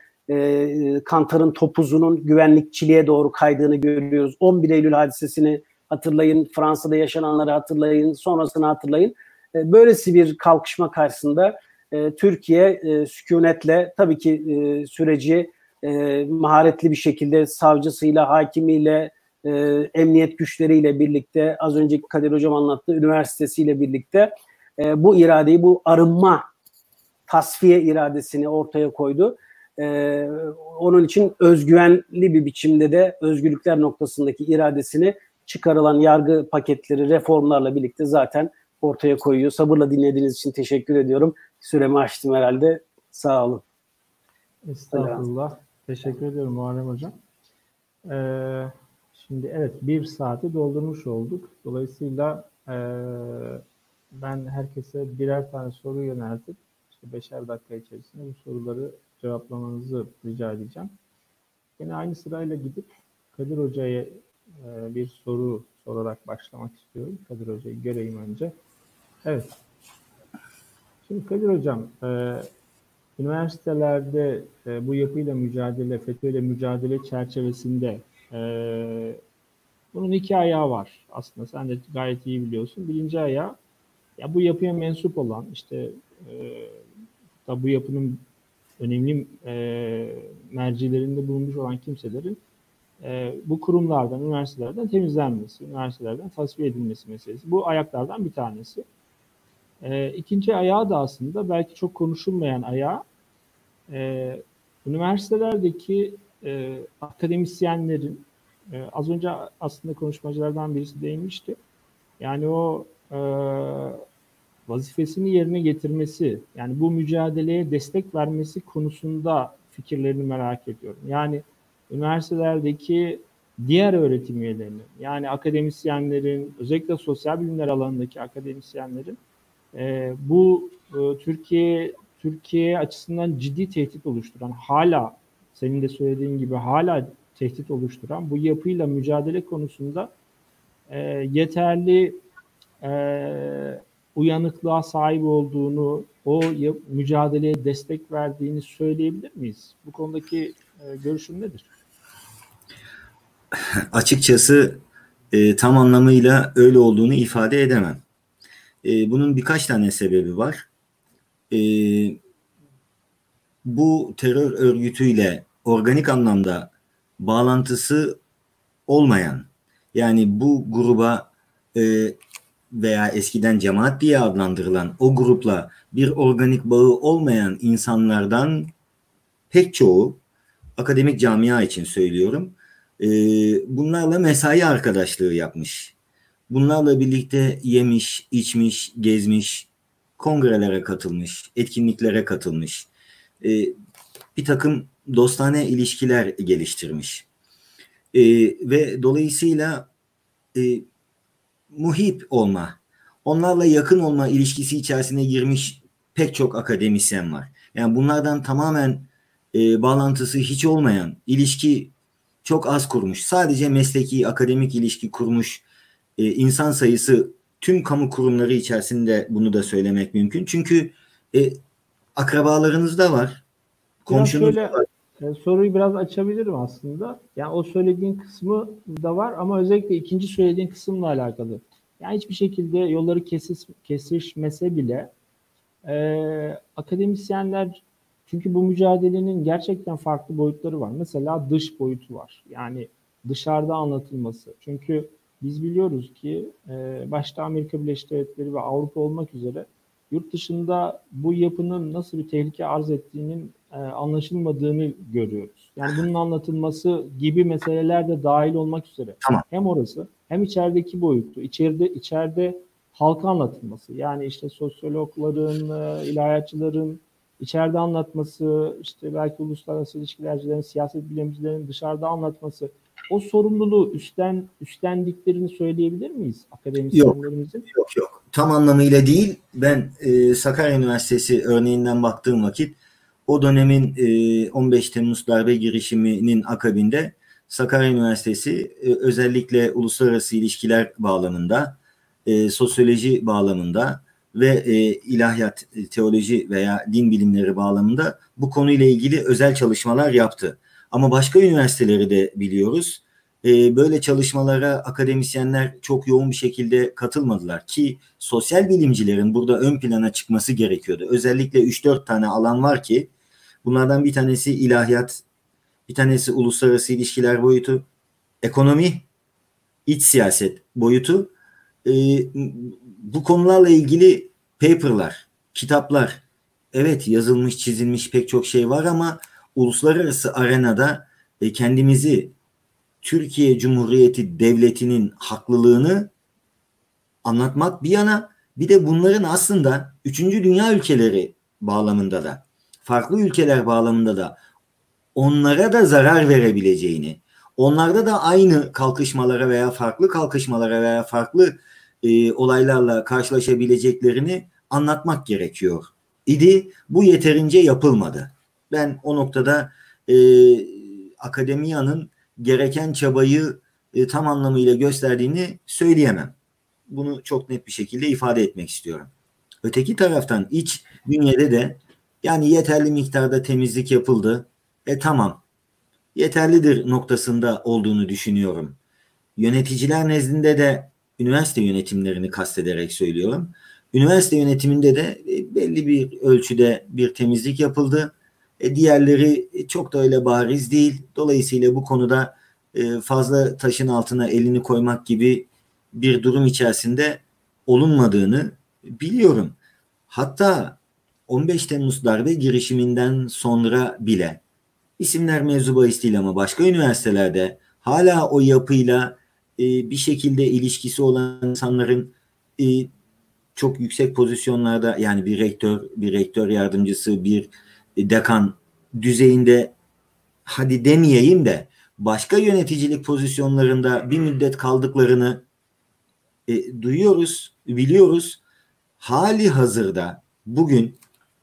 Kantar'ın topuzunun güvenlikçiliğe doğru kaydığını görüyoruz. 11 Eylül hadisesini hatırlayın, Fransa'da yaşananları hatırlayın, sonrasını hatırlayın. E, böylesi bir kalkışma karşısında e, Türkiye e, sükunetle tabii ki e, süreci maharetli bir şekilde savcısıyla, hakimiyle, emniyet güçleriyle birlikte, az önceki Kadir Hocam anlattı, üniversitesiyle birlikte bu iradeyi, bu arınma, tasfiye iradesini ortaya koydu. E, onun için özgüvenli bir biçimde de özgürlükler noktasındaki iradesini çıkarılan yargı paketleri, reformlarla birlikte zaten ortaya koyuyor. Sabırla dinlediğiniz için teşekkür ediyorum. Süremi açtım herhalde. Sağ olun. Estağfurullah. Teşekkür ediyorum Muharrem Hocam. Ee, şimdi evet bir saati doldurmuş olduk. Dolayısıyla e, ben herkese birer tane soru yöneltip işte beşer dakika içerisinde bu soruları cevaplamanızı rica edeceğim. Yine aynı sırayla gidip Kadir Hoca'ya e, bir soru sorarak başlamak istiyorum. Kadir Hoca'yı göreyim önce. Evet. Şimdi Kadir Hocam, e, üniversitelerde e, bu yapıyla mücadele, FETÖ'yle mücadele çerçevesinde e, bunun iki ayağı var aslında. Sen de gayet iyi biliyorsun. Birinci ayağı, ya bu yapıya mensup olan, işte da bu yapının önemli e, mercilerinde bulunmuş olan kimselerin e, bu kurumlardan, üniversitelerden temizlenmesi, üniversitelerden tasfiye edilmesi meselesi. Bu ayaklardan bir tanesi. E, ikinci ayağı da aslında belki çok konuşulmayan ayağı e, üniversitelerdeki e, akademisyenlerin e, az önce aslında konuşmacılardan birisi değinmişti. Yani o e, vazifesini yerine getirmesi, yani bu mücadeleye destek vermesi konusunda fikirlerini merak ediyorum. Yani üniversitelerdeki diğer öğretim üyelerinin, yani akademisyenlerin, özellikle sosyal bilimler alanındaki akademisyenlerin e, bu e, Türkiye Türkiye açısından ciddi tehdit oluşturan, hala senin de söylediğin gibi hala tehdit oluşturan bu yapıyla mücadele konusunda e, yeterli e, uyanıklığa sahip olduğunu, o mücadeleye destek verdiğini söyleyebilir miyiz? Bu konudaki e, görüşün nedir? *laughs* Açıkçası e, tam anlamıyla öyle olduğunu ifade edemem. E, bunun birkaç tane sebebi var. E, bu terör örgütüyle organik anlamda bağlantısı olmayan, yani bu gruba e, veya eskiden cemaat diye adlandırılan o grupla bir organik bağı olmayan insanlardan pek çoğu akademik camia için söylüyorum. E, bunlarla mesai arkadaşlığı yapmış. Bunlarla birlikte yemiş, içmiş, gezmiş, kongrelere katılmış, etkinliklere katılmış. E, bir takım dostane ilişkiler geliştirmiş. E, ve dolayısıyla e, muhip olma, onlarla yakın olma ilişkisi içerisine girmiş pek çok akademisyen var. Yani bunlardan tamamen e, bağlantısı hiç olmayan, ilişki çok az kurmuş, sadece mesleki, akademik ilişki kurmuş e, insan sayısı tüm kamu kurumları içerisinde bunu da söylemek mümkün. Çünkü e, akrabalarınız da var, komşunuz da var. E, soruyu biraz açabilirim aslında. Yani o söylediğin kısmı da var ama özellikle ikinci söylediğin kısımla alakalı. Yani hiçbir şekilde yolları kesis, kesişmese bile e, akademisyenler çünkü bu mücadelenin gerçekten farklı boyutları var. Mesela dış boyutu var. Yani dışarıda anlatılması. Çünkü biz biliyoruz ki e, başta Amerika Birleşik Devletleri ve Avrupa olmak üzere yurt dışında bu yapının nasıl bir tehlike arz ettiğinin e, anlaşılmadığını görüyoruz. Yani bunun anlatılması gibi meseleler de dahil olmak üzere. Tamam. Hem orası hem içerideki boyutu, içeride içeride halka anlatılması. Yani işte sosyologların, e, ilahiyatçıların, içeride anlatması, işte belki uluslararası ilişkilercilerin, siyaset bilimcilerin dışarıda anlatması, o sorumluluğu üstlen üstlendiklerini söyleyebilir miyiz akademisyenlerimizin? Yok, yok, yok. Tam anlamıyla değil. Ben e, Sakarya Üniversitesi örneğinden baktığım vakit o dönemin e, 15 Temmuz darbe girişiminin akabinde Sakarya Üniversitesi e, özellikle uluslararası ilişkiler bağlamında, e, sosyoloji bağlamında ve e, ilahiyat, e, teoloji veya din bilimleri bağlamında bu konuyla ilgili özel çalışmalar yaptı. Ama başka üniversiteleri de biliyoruz. E, böyle çalışmalara akademisyenler çok yoğun bir şekilde katılmadılar ki sosyal bilimcilerin burada ön plana çıkması gerekiyordu. Özellikle 3-4 tane alan var ki bunlardan bir tanesi ilahiyat, bir tanesi uluslararası ilişkiler boyutu, ekonomi, iç siyaset boyutu. E, bu konularla ilgili paperlar, kitaplar, evet yazılmış, çizilmiş pek çok şey var ama uluslararası arenada e, kendimizi Türkiye Cumhuriyeti Devleti'nin haklılığını anlatmak bir yana bir de bunların aslında üçüncü dünya ülkeleri bağlamında da farklı ülkeler bağlamında da onlara da zarar verebileceğini, onlarda da aynı kalkışmalara veya farklı kalkışmalara veya farklı e, olaylarla karşılaşabileceklerini anlatmak gerekiyor idi. Bu yeterince yapılmadı. Ben o noktada e, akademiyanın gereken çabayı e, tam anlamıyla gösterdiğini söyleyemem. Bunu çok net bir şekilde ifade etmek istiyorum. Öteki taraftan iç bünyede de yani yeterli miktarda temizlik yapıldı. E tamam. Yeterlidir noktasında olduğunu düşünüyorum. Yöneticiler nezdinde de üniversite yönetimlerini kastederek söylüyorum. Üniversite yönetiminde de e, belli bir ölçüde bir temizlik yapıldı. E, diğerleri çok da öyle bariz değil. Dolayısıyla bu konuda e, fazla taşın altına elini koymak gibi bir durum içerisinde olunmadığını biliyorum. Hatta 15 Temmuz darbe girişiminden sonra bile isimler mevzu bahis değil ama başka üniversitelerde hala o yapıyla e, bir şekilde ilişkisi olan insanların e, çok yüksek pozisyonlarda yani bir rektör, bir rektör yardımcısı, bir dekan düzeyinde hadi demeyeyim de başka yöneticilik pozisyonlarında bir müddet kaldıklarını e, duyuyoruz, biliyoruz. Hali hazırda bugün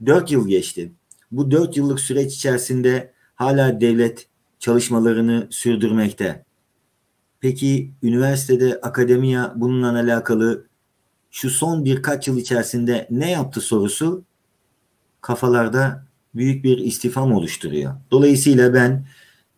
4 yıl geçti. Bu 4 yıllık süreç içerisinde hala devlet çalışmalarını sürdürmekte. Peki üniversitede akademiya bununla alakalı şu son birkaç yıl içerisinde ne yaptı sorusu kafalarda büyük bir istifam oluşturuyor. Dolayısıyla ben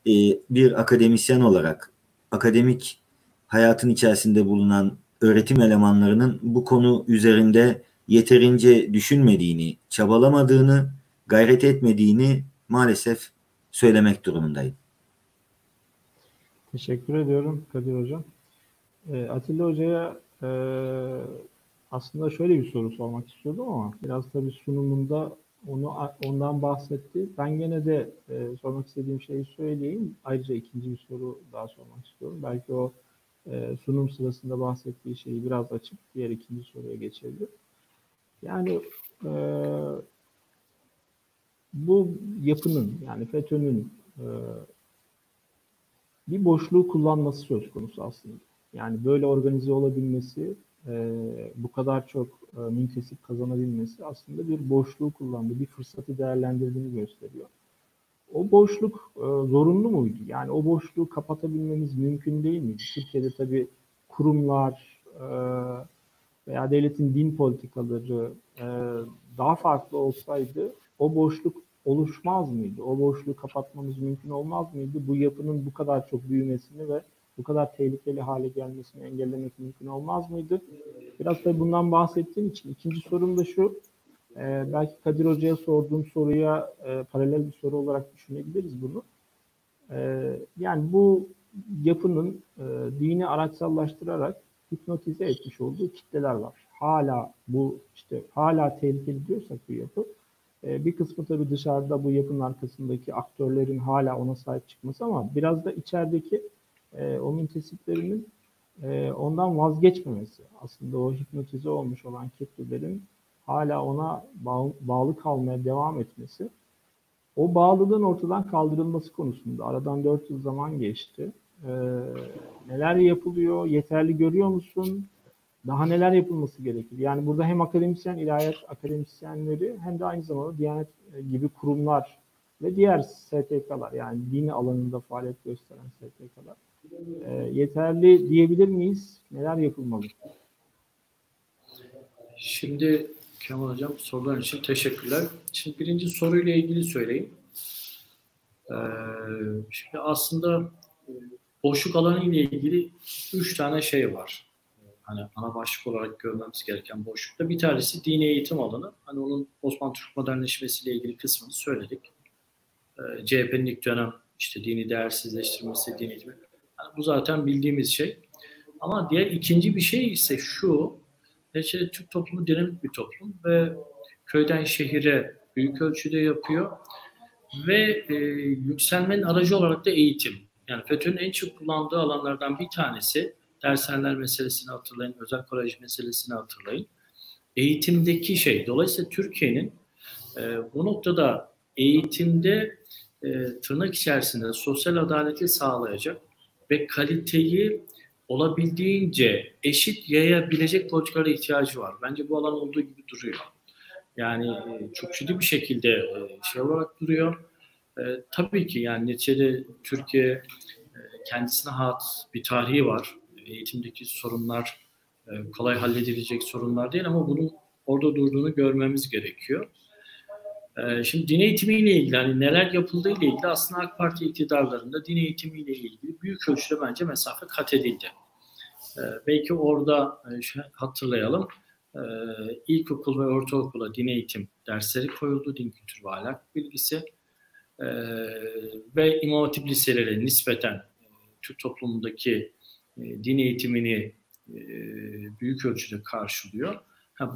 e, bir akademisyen olarak akademik hayatın içerisinde bulunan öğretim elemanlarının bu konu üzerinde yeterince düşünmediğini, çabalamadığını, gayret etmediğini maalesef söylemek durumundayım. Teşekkür ediyorum Kadir Hocam. E, Atilla Hoca'ya e, aslında şöyle bir soru sormak istiyordum ama biraz tabii sunumunda onu ondan bahsetti. Ben gene de e, sormak istediğim şeyi söyleyeyim. Ayrıca ikinci bir soru daha sormak istiyorum. Belki o e, sunum sırasında bahsettiği şeyi biraz açıp diğer ikinci soruya geçebilir. Yani e, bu yapının yani FETÖ'nün e, bir boşluğu kullanması söz konusu aslında. Yani böyle organize olabilmesi, e, bu kadar çok e, müntesip kazanabilmesi aslında bir boşluğu kullandı, bir fırsatı değerlendirdiğini gösteriyor. O boşluk e, zorunlu muydu? Yani o boşluğu kapatabilmemiz mümkün değil miydi? Türkiye'de tabii kurumlar e, veya devletin din politikaları e, daha farklı olsaydı o boşluk oluşmaz mıydı? O boşluğu kapatmamız mümkün olmaz mıydı? Bu yapının bu kadar çok büyümesini ve bu kadar tehlikeli hale gelmesini engellemek mümkün olmaz mıydı? Biraz da bundan bahsettiğim için ikinci sorum da şu. E, belki Kadir Hoca'ya sorduğum soruya e, paralel bir soru olarak düşünebiliriz bunu. E, yani bu yapının e, dini araçsallaştırarak hipnotize etmiş olduğu kitleler var. Hala bu işte hala tehlikeli diyorsak bu yapı e, bir kısmı tabii dışarıda bu yapının arkasındaki aktörlerin hala ona sahip çıkması ama biraz da içerideki e, o müntesiplerinin e, ondan vazgeçmemesi. Aslında o hipnotize olmuş olan kitlelerin hala ona bağ, bağlı kalmaya devam etmesi o bağlılığın ortadan kaldırılması konusunda aradan 4 yıl zaman geçti. Ee, neler yapılıyor? Yeterli görüyor musun? Daha neler yapılması gerekir? Yani burada hem akademisyen, ilahiyat akademisyenleri hem de aynı zamanda Diyanet gibi kurumlar ve diğer STK'lar yani dini alanında faaliyet gösteren STK'lar e, yeterli diyebilir miyiz? Neler yapılmalı? Şimdi Kemal Hocam sorular için teşekkürler. Şimdi birinci soruyla ilgili söyleyeyim. Ee, şimdi aslında e, boşluk alanı ile ilgili üç tane şey var. Hani ana başlık olarak görmemiz gereken boşlukta. Bir tanesi dini eğitim alanı. Hani onun Osmanlı Türk modernleşmesiyle ilgili kısmını söyledik. Ee, CHP'nin ilk dönem işte dini değersizleştirmesi, dini eğitimi. Yani bu zaten bildiğimiz şey. Ama diğer ikinci bir şey ise şu, Neticede Türk toplumu dinamik bir toplum ve köyden şehire büyük ölçüde yapıyor ve e, yükselmenin aracı olarak da eğitim. Yani FETÖ'nün en çok kullandığı alanlardan bir tanesi dershaneler meselesini hatırlayın, özel kolej meselesini hatırlayın. Eğitimdeki şey. Dolayısıyla Türkiye'nin e, bu noktada eğitimde e, tırnak içerisinde sosyal adaleti sağlayacak ve kaliteyi olabildiğince eşit yayabilecek politikalara ihtiyacı var. Bence bu alan olduğu gibi duruyor. Yani e, çok ciddi bir şekilde e, şey olarak duruyor. E, tabii ki yani neticede Türkiye kendisine hat bir tarihi var. Eğitimdeki sorunlar kolay halledilecek sorunlar değil ama bunun orada durduğunu görmemiz gerekiyor. Şimdi din eğitimiyle ilgili hani neler yapıldığı ile ilgili aslında AK Parti iktidarlarında din eğitimiyle ilgili büyük ölçüde bence mesafe kat edildi. Belki orada hatırlayalım ilkokul ve ortaokula din eğitim dersleri koyuldu, din kültürü ve ahlak bilgisi ve İmam Hatip liselere nispeten Türk toplumundaki din eğitimini büyük ölçüde karşılıyor.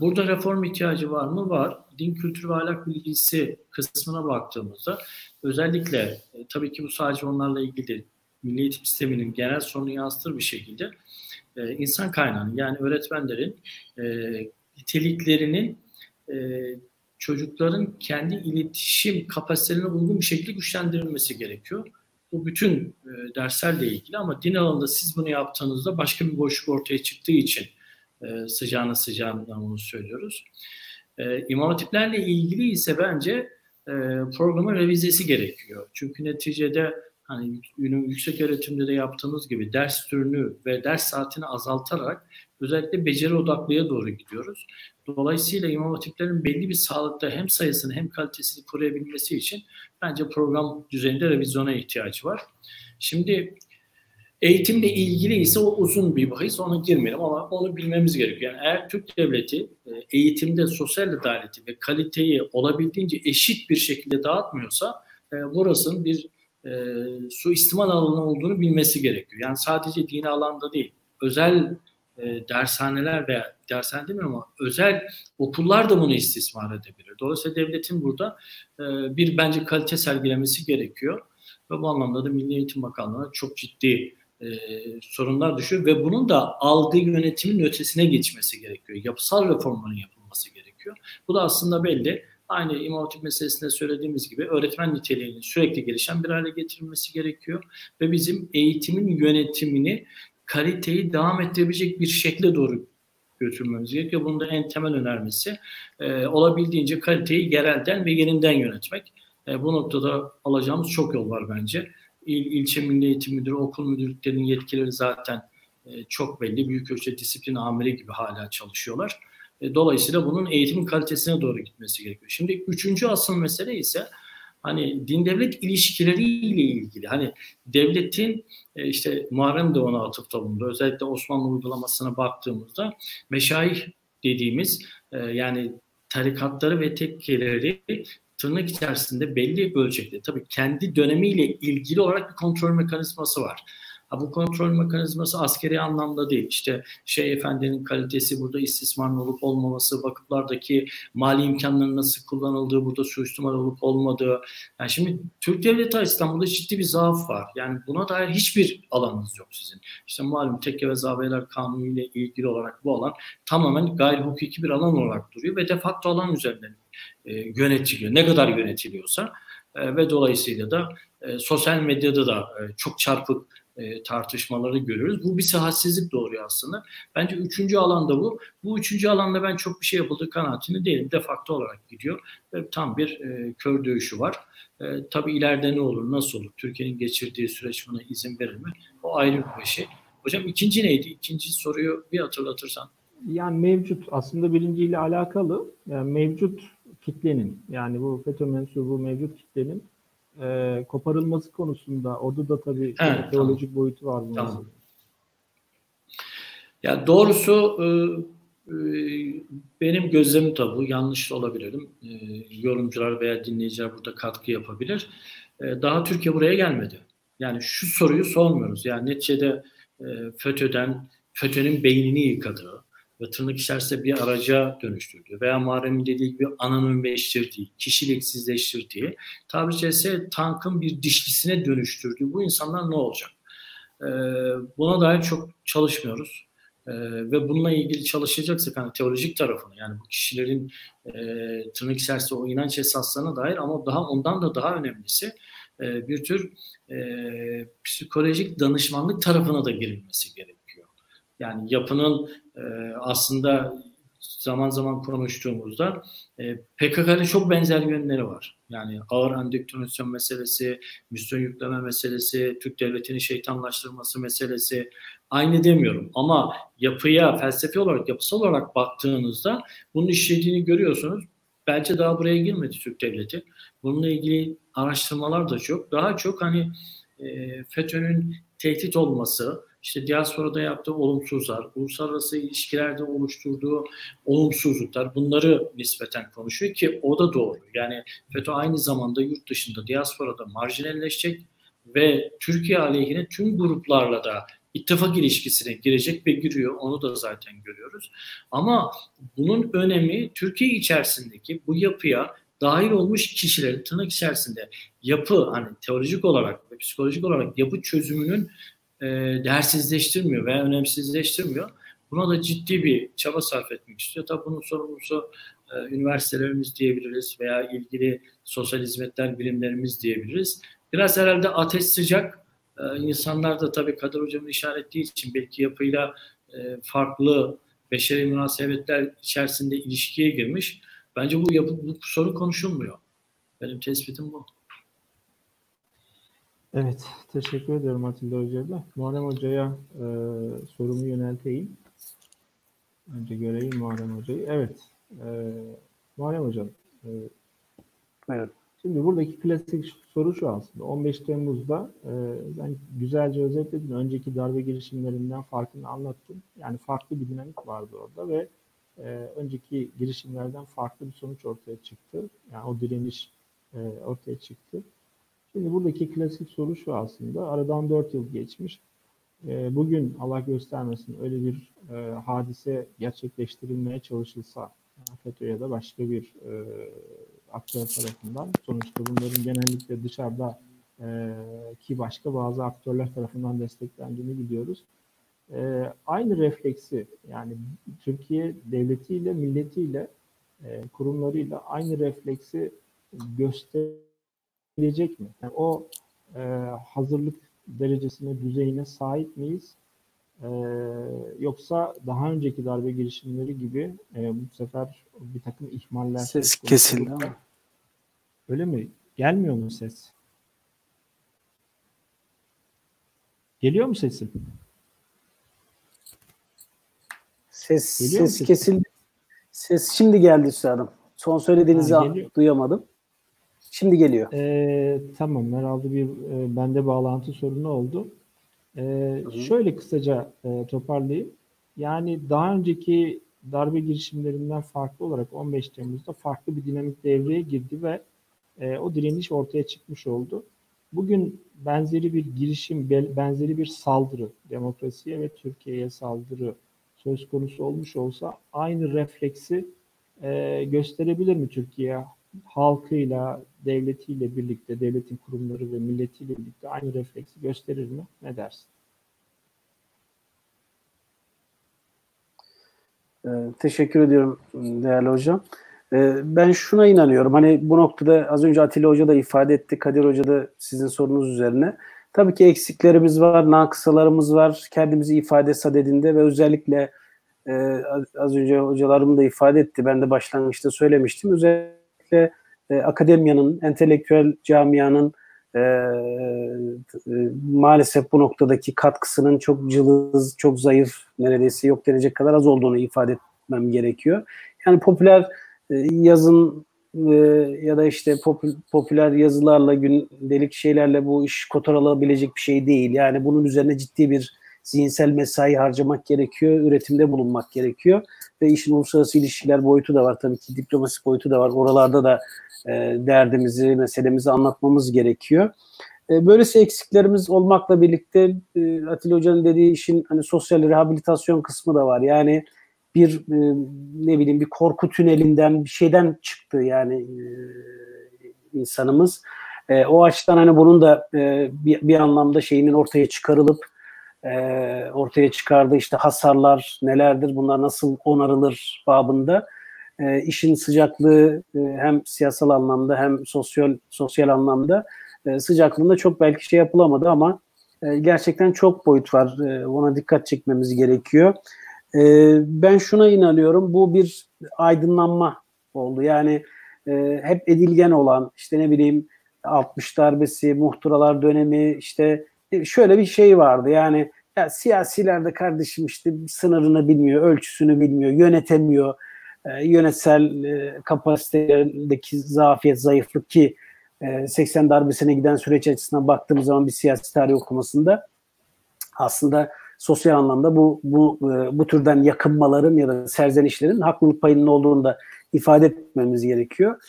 Burada reform ihtiyacı var mı? Var. Din kültürü ve ahlak bilgisi kısmına baktığımızda özellikle e, tabii ki bu sadece onlarla ilgili Milli Eğitim Sistemi'nin genel sorunu yansıtır bir şekilde e, insan kaynağının yani öğretmenlerin e, niteliklerinin e, çocukların kendi iletişim kapasitelerine uygun bir şekilde güçlendirilmesi gerekiyor. Bu bütün e, derslerle ilgili ama din alanında siz bunu yaptığınızda başka bir boşluk ortaya çıktığı için e, sıcağına sıcağından bunu söylüyoruz. E, İmam hatiplerle ilgili ise bence e, programın revizesi gerekiyor. Çünkü neticede hani yüksek öğretimde de yaptığımız gibi ders türünü ve ders saatini azaltarak özellikle beceri odaklıya doğru gidiyoruz. Dolayısıyla imam hatiplerin belli bir sağlıkta hem sayısını hem kalitesini koruyabilmesi için bence program düzeyinde revizyona ihtiyacı var. Şimdi Eğitimle ilgili ise o uzun bir bahis ona girmeyelim ama onu bilmemiz gerekiyor. Yani eğer Türk devleti e, eğitimde sosyal adaleti ve kaliteyi olabildiğince eşit bir şekilde dağıtmıyorsa e, burasının bir e, suistimal alanı olduğunu bilmesi gerekiyor. Yani sadece dini alanda değil, özel e, dershaneler veya dershane demiyorum ama özel okullar da bunu istismar edebilir. Dolayısıyla devletin burada e, bir bence kalite sergilemesi gerekiyor. Ve bu anlamda da Milli Eğitim Bakanlığı'na çok ciddi e, sorunlar düşüyor ve bunun da algı yönetimin ötesine geçmesi gerekiyor. Yapısal reformların yapılması gerekiyor. Bu da aslında belli. Aynı İmam Hatip meselesinde söylediğimiz gibi öğretmen niteliğinin sürekli gelişen bir hale getirilmesi gerekiyor. Ve bizim eğitimin yönetimini kaliteyi devam ettirebilecek bir şekle doğru götürmemiz gerekiyor. Bunun da en temel önermesi e, olabildiğince kaliteyi yerelden ve yerinden yönetmek. E, bu noktada alacağımız çok yol var bence il, ilçe milli eğitim müdürü, okul müdürlüklerinin yetkileri zaten e, çok belli. Büyük ölçüde disiplin amiri gibi hala çalışıyorlar. E, dolayısıyla bunun eğitimin kalitesine doğru gitmesi gerekiyor. Şimdi üçüncü asıl mesele ise hani din devlet ilişkileriyle ilgili. Hani devletin e, işte Muharrem de ona atıfta bulundu. Özellikle Osmanlı uygulamasına baktığımızda meşayih dediğimiz e, yani tarikatları ve tekkeleri tırnak içerisinde belli ölçekte tabii kendi dönemiyle ilgili olarak bir kontrol mekanizması var. Ha, bu kontrol mekanizması askeri anlamda değil. İşte şey efendinin kalitesi burada istismarın olup olmaması, vakıflardaki mali imkanların nasıl kullanıldığı, burada suistimal olup olmadığı. Yani şimdi Türk devleti burada ciddi bir zaaf var. Yani buna dair hiçbir alanınız yok sizin. İşte malum tekke ve zaviyeler kanunu ile ilgili olarak bu alan tamamen gayri hukuki bir alan olarak duruyor ve de facto alan üzerinden e, yönetiliyor. Ne kadar yönetiliyorsa e, ve dolayısıyla da e, sosyal medyada da e, çok çarpık e, tartışmaları görüyoruz. Bu bir sıhhatsizlik doğuruyor aslında. Bence üçüncü alanda bu. Bu üçüncü alanda ben çok bir şey yapıldığı kanaatini değilim. De facto olarak gidiyor. Tam bir e, kör dövüşü var. E, tabii ileride ne olur, nasıl olur? Türkiye'nin geçirdiği süreç buna izin verir mi? O ayrı bir şey. Hocam ikinci neydi? İkinci soruyu bir hatırlatırsan. Yani mevcut aslında birinciyle alakalı yani mevcut kitlenin yani bu FETÖ mensubu mevcut kitlenin e, koparılması konusunda orada da tabii Evet, teolojik tamam. boyutu var bunun. Tamam. Ya doğrusu e, e, benim gözlemim tabii yanlış olabilirim. E, yorumcular veya dinleyiciler burada katkı yapabilir. E, daha Türkiye buraya gelmedi. Yani şu soruyu sormuyoruz. Yani neticede e, FETÖ'den FETÖ'nün beynini yıkadığı, ve tırnak içerisinde bir araca dönüştürdüğü veya Muharrem'in dediği gibi anonimleştirdiği, kişiliksizleştirdiği, tabiri caizse tankın bir dişlisine dönüştürdüğü bu insanlar ne olacak? Ee, buna dair çok çalışmıyoruz. Ee, ve bununla ilgili çalışacaksak hani teolojik tarafını yani bu kişilerin e, tırnak içerisinde o inanç esaslarına dair ama daha ondan da daha önemlisi e, bir tür e, psikolojik danışmanlık tarafına da girilmesi gerekiyor. Yani yapının e, aslında zaman zaman konuştuğumuzda e, PKK'nın çok benzer yönleri var. Yani ağır endoktrinisyon meselesi, misyon yükleme meselesi, Türk devletini şeytanlaştırması meselesi aynı demiyorum. Ama yapıya felsefi olarak, yapısal olarak baktığınızda bunun işlediğini görüyorsunuz. Belki daha buraya girmedi Türk devleti. Bununla ilgili araştırmalar da çok. Daha çok hani e, FETÖ'nün tehdit olması, işte diasporada yaptığı olumsuzlar, uluslararası ilişkilerde oluşturduğu olumsuzluklar bunları nispeten konuşuyor ki o da doğru. Yani FETÖ aynı zamanda yurt dışında diasporada marjinalleşecek ve Türkiye aleyhine tüm gruplarla da ittifak ilişkisine girecek ve giriyor. Onu da zaten görüyoruz. Ama bunun önemi Türkiye içerisindeki bu yapıya dahil olmuş kişilerin tırnak içerisinde yapı hani teolojik olarak ve psikolojik olarak yapı çözümünün e, değersizleştirmiyor veya önemsizleştirmiyor. Buna da ciddi bir çaba sarf etmek istiyor. Tabii bunun sorumlusu e, üniversitelerimiz diyebiliriz veya ilgili sosyal hizmetler birimlerimiz diyebiliriz. Biraz herhalde ateş sıcak. E, insanlar da tabii Kadir Hocam'ın işarettiği için belki yapıyla e, farklı beşeri münasebetler içerisinde ilişkiye girmiş. Bence bu yapı bu sorun konuşulmuyor. Benim tespitim bu. Evet, teşekkür ederim Atilla Hoca'ya. Muharrem Hoca'ya e, sorumu yönelteyim. Önce göreyim Muharrem Hoca'yı. Evet, e, Muharrem Hocam. E, evet. Şimdi buradaki klasik soru şu aslında. 15 Temmuz'da e, ben güzelce özetledim. Önceki darbe girişimlerinden farkını anlattım. Yani farklı bir dinamik vardı orada ve e, önceki girişimlerden farklı bir sonuç ortaya çıktı. Yani o direniş e, ortaya çıktı. Şimdi buradaki klasik soru şu aslında. Aradan 4 yıl geçmiş. E, bugün Allah göstermesin öyle bir e, hadise gerçekleştirilmeye çalışılsa FETÖ ya da başka bir e, aktör tarafından sonuçta bunların genellikle dışarıda e, ki başka bazı aktörler tarafından desteklendiğini biliyoruz. Aynı refleksi yani Türkiye devletiyle, milletiyle, kurumlarıyla aynı refleksi göster gelecek mi? Yani o e, hazırlık derecesine, düzeyine sahip miyiz? E, yoksa daha önceki darbe girişimleri gibi e, bu sefer bir takım ihmaller... Ses kesildi ama. Öyle mi? Gelmiyor mu ses? Geliyor mu sesim? Ses, Geliyor ses kesildi. Ses şimdi geldi üstadım. Son söylediğinizi ha, duyamadım. Şimdi geliyor. Ee, tamam herhalde bir e, bende bağlantı sorunu oldu. Ee, şöyle kısaca e, toparlayayım. Yani daha önceki darbe girişimlerinden farklı olarak 15 Temmuz'da farklı bir dinamik devreye girdi ve e, o direniş ortaya çıkmış oldu. Bugün benzeri bir girişim, benzeri bir saldırı, demokrasiye ve Türkiye'ye saldırı söz konusu olmuş olsa aynı refleksi e, gösterebilir mi Türkiye? Halkıyla, devletiyle birlikte, devletin kurumları ve milletiyle birlikte aynı refleksi gösterir mi? Ne dersin? Ee, teşekkür ediyorum değerli hocam. Ee, ben şuna inanıyorum. Hani bu noktada az önce Atilla Hoca da ifade etti, Kadir Hoca da sizin sorunuz üzerine. Tabii ki eksiklerimiz var, nakısalarımız var kendimizi ifade sadedinde ve özellikle e, az önce hocalarım da ifade etti. Ben de başlangıçta söylemiştim. Özellikle e, akademyanın, entelektüel camianın e, e, maalesef bu noktadaki katkısının çok cılız, çok zayıf, neredeyse yok denecek kadar az olduğunu ifade etmem gerekiyor. Yani popüler e, yazın e, ya da işte popü, popüler yazılarla, gündelik şeylerle bu iş kotarılabilecek bir şey değil. Yani bunun üzerine ciddi bir zihinsel mesai harcamak gerekiyor, üretimde bulunmak gerekiyor ve işin uluslararası ilişkiler boyutu da var tabii ki diplomasi boyutu da var. Oralarda da e, derdimizi, meselemizi anlatmamız gerekiyor. E, böylesi eksiklerimiz olmakla birlikte e, Atilla Hoca'nın dediği işin hani sosyal rehabilitasyon kısmı da var. Yani bir e, ne bileyim bir korku tünelinden bir şeyden çıktı yani e, insanımız. E, o açıdan hani bunun da e, bir, bir anlamda şeyinin ortaya çıkarılıp e, ortaya çıkardığı işte hasarlar nelerdir, bunlar nasıl onarılır babında e, işin sıcaklığı e, hem siyasal anlamda hem sosyal sosyal anlamda e, sıcaklığında çok belki şey yapılamadı ama e, gerçekten çok boyut var. E, ona dikkat çekmemiz gerekiyor. E, ben şuna inanıyorum. Bu bir aydınlanma oldu. Yani e, hep edilgen olan işte ne bileyim 60 darbesi, muhtıralar dönemi işte şöyle bir şey vardı. Yani ya siyasiler de kardeşim işte sınırını bilmiyor, ölçüsünü bilmiyor, yönetemiyor e, yönetsel e, kapasitedeki zafiyet, zayıflık ki e, 80 darbesine giden süreç açısından baktığımız zaman bir siyasi tarih okumasında aslında sosyal anlamda bu bu e, bu türden yakınmaların ya da serzenişlerin haklılık payının olduğunu da ifade etmemiz gerekiyor.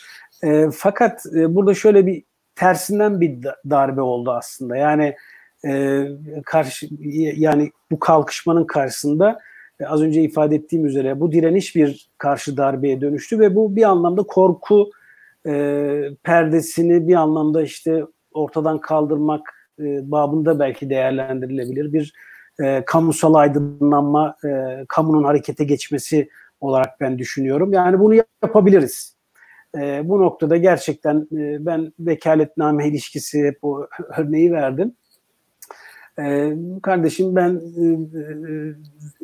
E, fakat e, burada şöyle bir tersinden bir darbe oldu aslında. Yani e, karşı yani bu kalkışmanın karşısında az önce ifade ettiğim üzere bu direniş bir karşı darbeye dönüştü ve bu bir anlamda korku e, perdesini bir anlamda işte ortadan kaldırmak e, babında belki değerlendirilebilir. Bir e, kamusal aydınlanma, e, kamunun harekete geçmesi olarak ben düşünüyorum. Yani bunu yapabiliriz. E, bu noktada gerçekten e, ben vekaletname ilişkisi hep o örneği verdim. E, kardeşim ben e, e,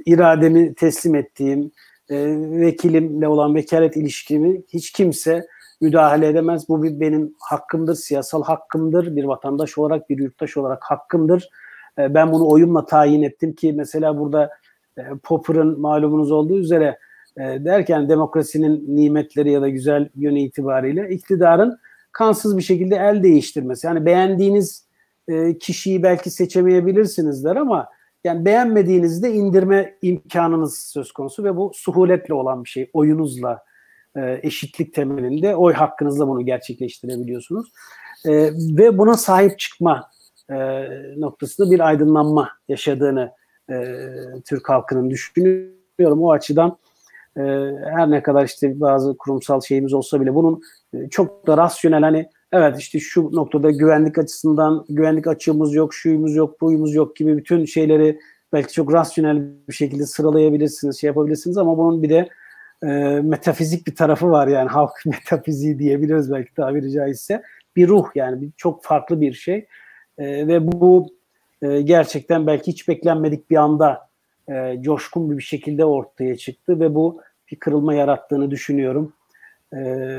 irademi teslim ettiğim, e, vekilimle olan vekalet ilişkimi hiç kimse müdahale edemez. Bu bir benim hakkımdır, siyasal hakkımdır. Bir vatandaş olarak, bir yurttaş olarak hakkımdır. E, ben bunu oyumla tayin ettim ki mesela burada e, Popper'ın malumunuz olduğu üzere e, derken demokrasinin nimetleri ya da güzel yönü itibariyle iktidarın kansız bir şekilde el değiştirmesi. Yani beğendiğiniz e, kişiyi belki seçemeyebilirsinizler ama yani beğenmediğinizde indirme imkanınız söz konusu ve bu suhuletle olan bir şey. Oyunuzla e, eşitlik temelinde oy hakkınızla bunu gerçekleştirebiliyorsunuz. E, ve buna sahip çıkma noktasında bir aydınlanma yaşadığını Türk halkının düşünüyorum. O açıdan her ne kadar işte bazı kurumsal şeyimiz olsa bile bunun çok da rasyonel hani evet işte şu noktada güvenlik açısından güvenlik açığımız yok, şuyumuz yok, buyumuz yok gibi bütün şeyleri belki çok rasyonel bir şekilde sıralayabilirsiniz, şey yapabilirsiniz ama bunun bir de e, metafizik bir tarafı var yani. *laughs* Halk metafiziği diyebiliriz belki tabiri caizse. Bir ruh yani bir, çok farklı bir şey. E, ve bu e, gerçekten belki hiç beklenmedik bir anda e, coşkun bir şekilde ortaya çıktı ve bu bir kırılma yarattığını düşünüyorum e,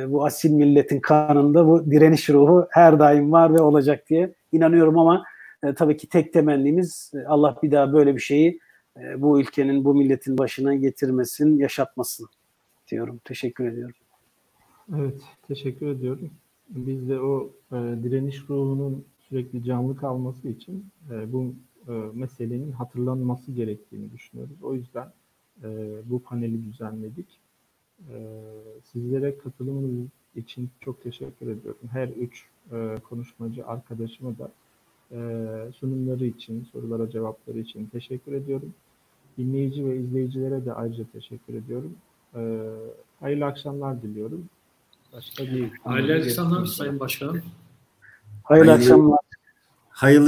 bu asil milletin kanında bu direniş ruhu her daim var ve olacak diye inanıyorum ama e, tabii ki tek temennimiz e, Allah bir daha böyle bir şeyi e, bu ülkenin, bu milletin başına getirmesin, yaşatmasın diyorum. Teşekkür ediyorum. Evet, teşekkür ediyorum. Biz de o e, direniş ruhunun sürekli canlı kalması için e, bu e, meselenin hatırlanması gerektiğini düşünüyoruz. O yüzden e, bu paneli düzenledik. Ee, sizlere katılımınız için çok teşekkür ediyorum. Her üç e, konuşmacı arkadaşıma da e, sunumları için, sorulara cevapları için teşekkür ediyorum. Dinleyici ve izleyicilere de ayrıca teşekkür ediyorum. E, hayırlı akşamlar diliyorum. Başka bir Hayırlı akşamlar. Sayın Başkanım. Hayırlı Hayırlı- akşamlar. Hayırlı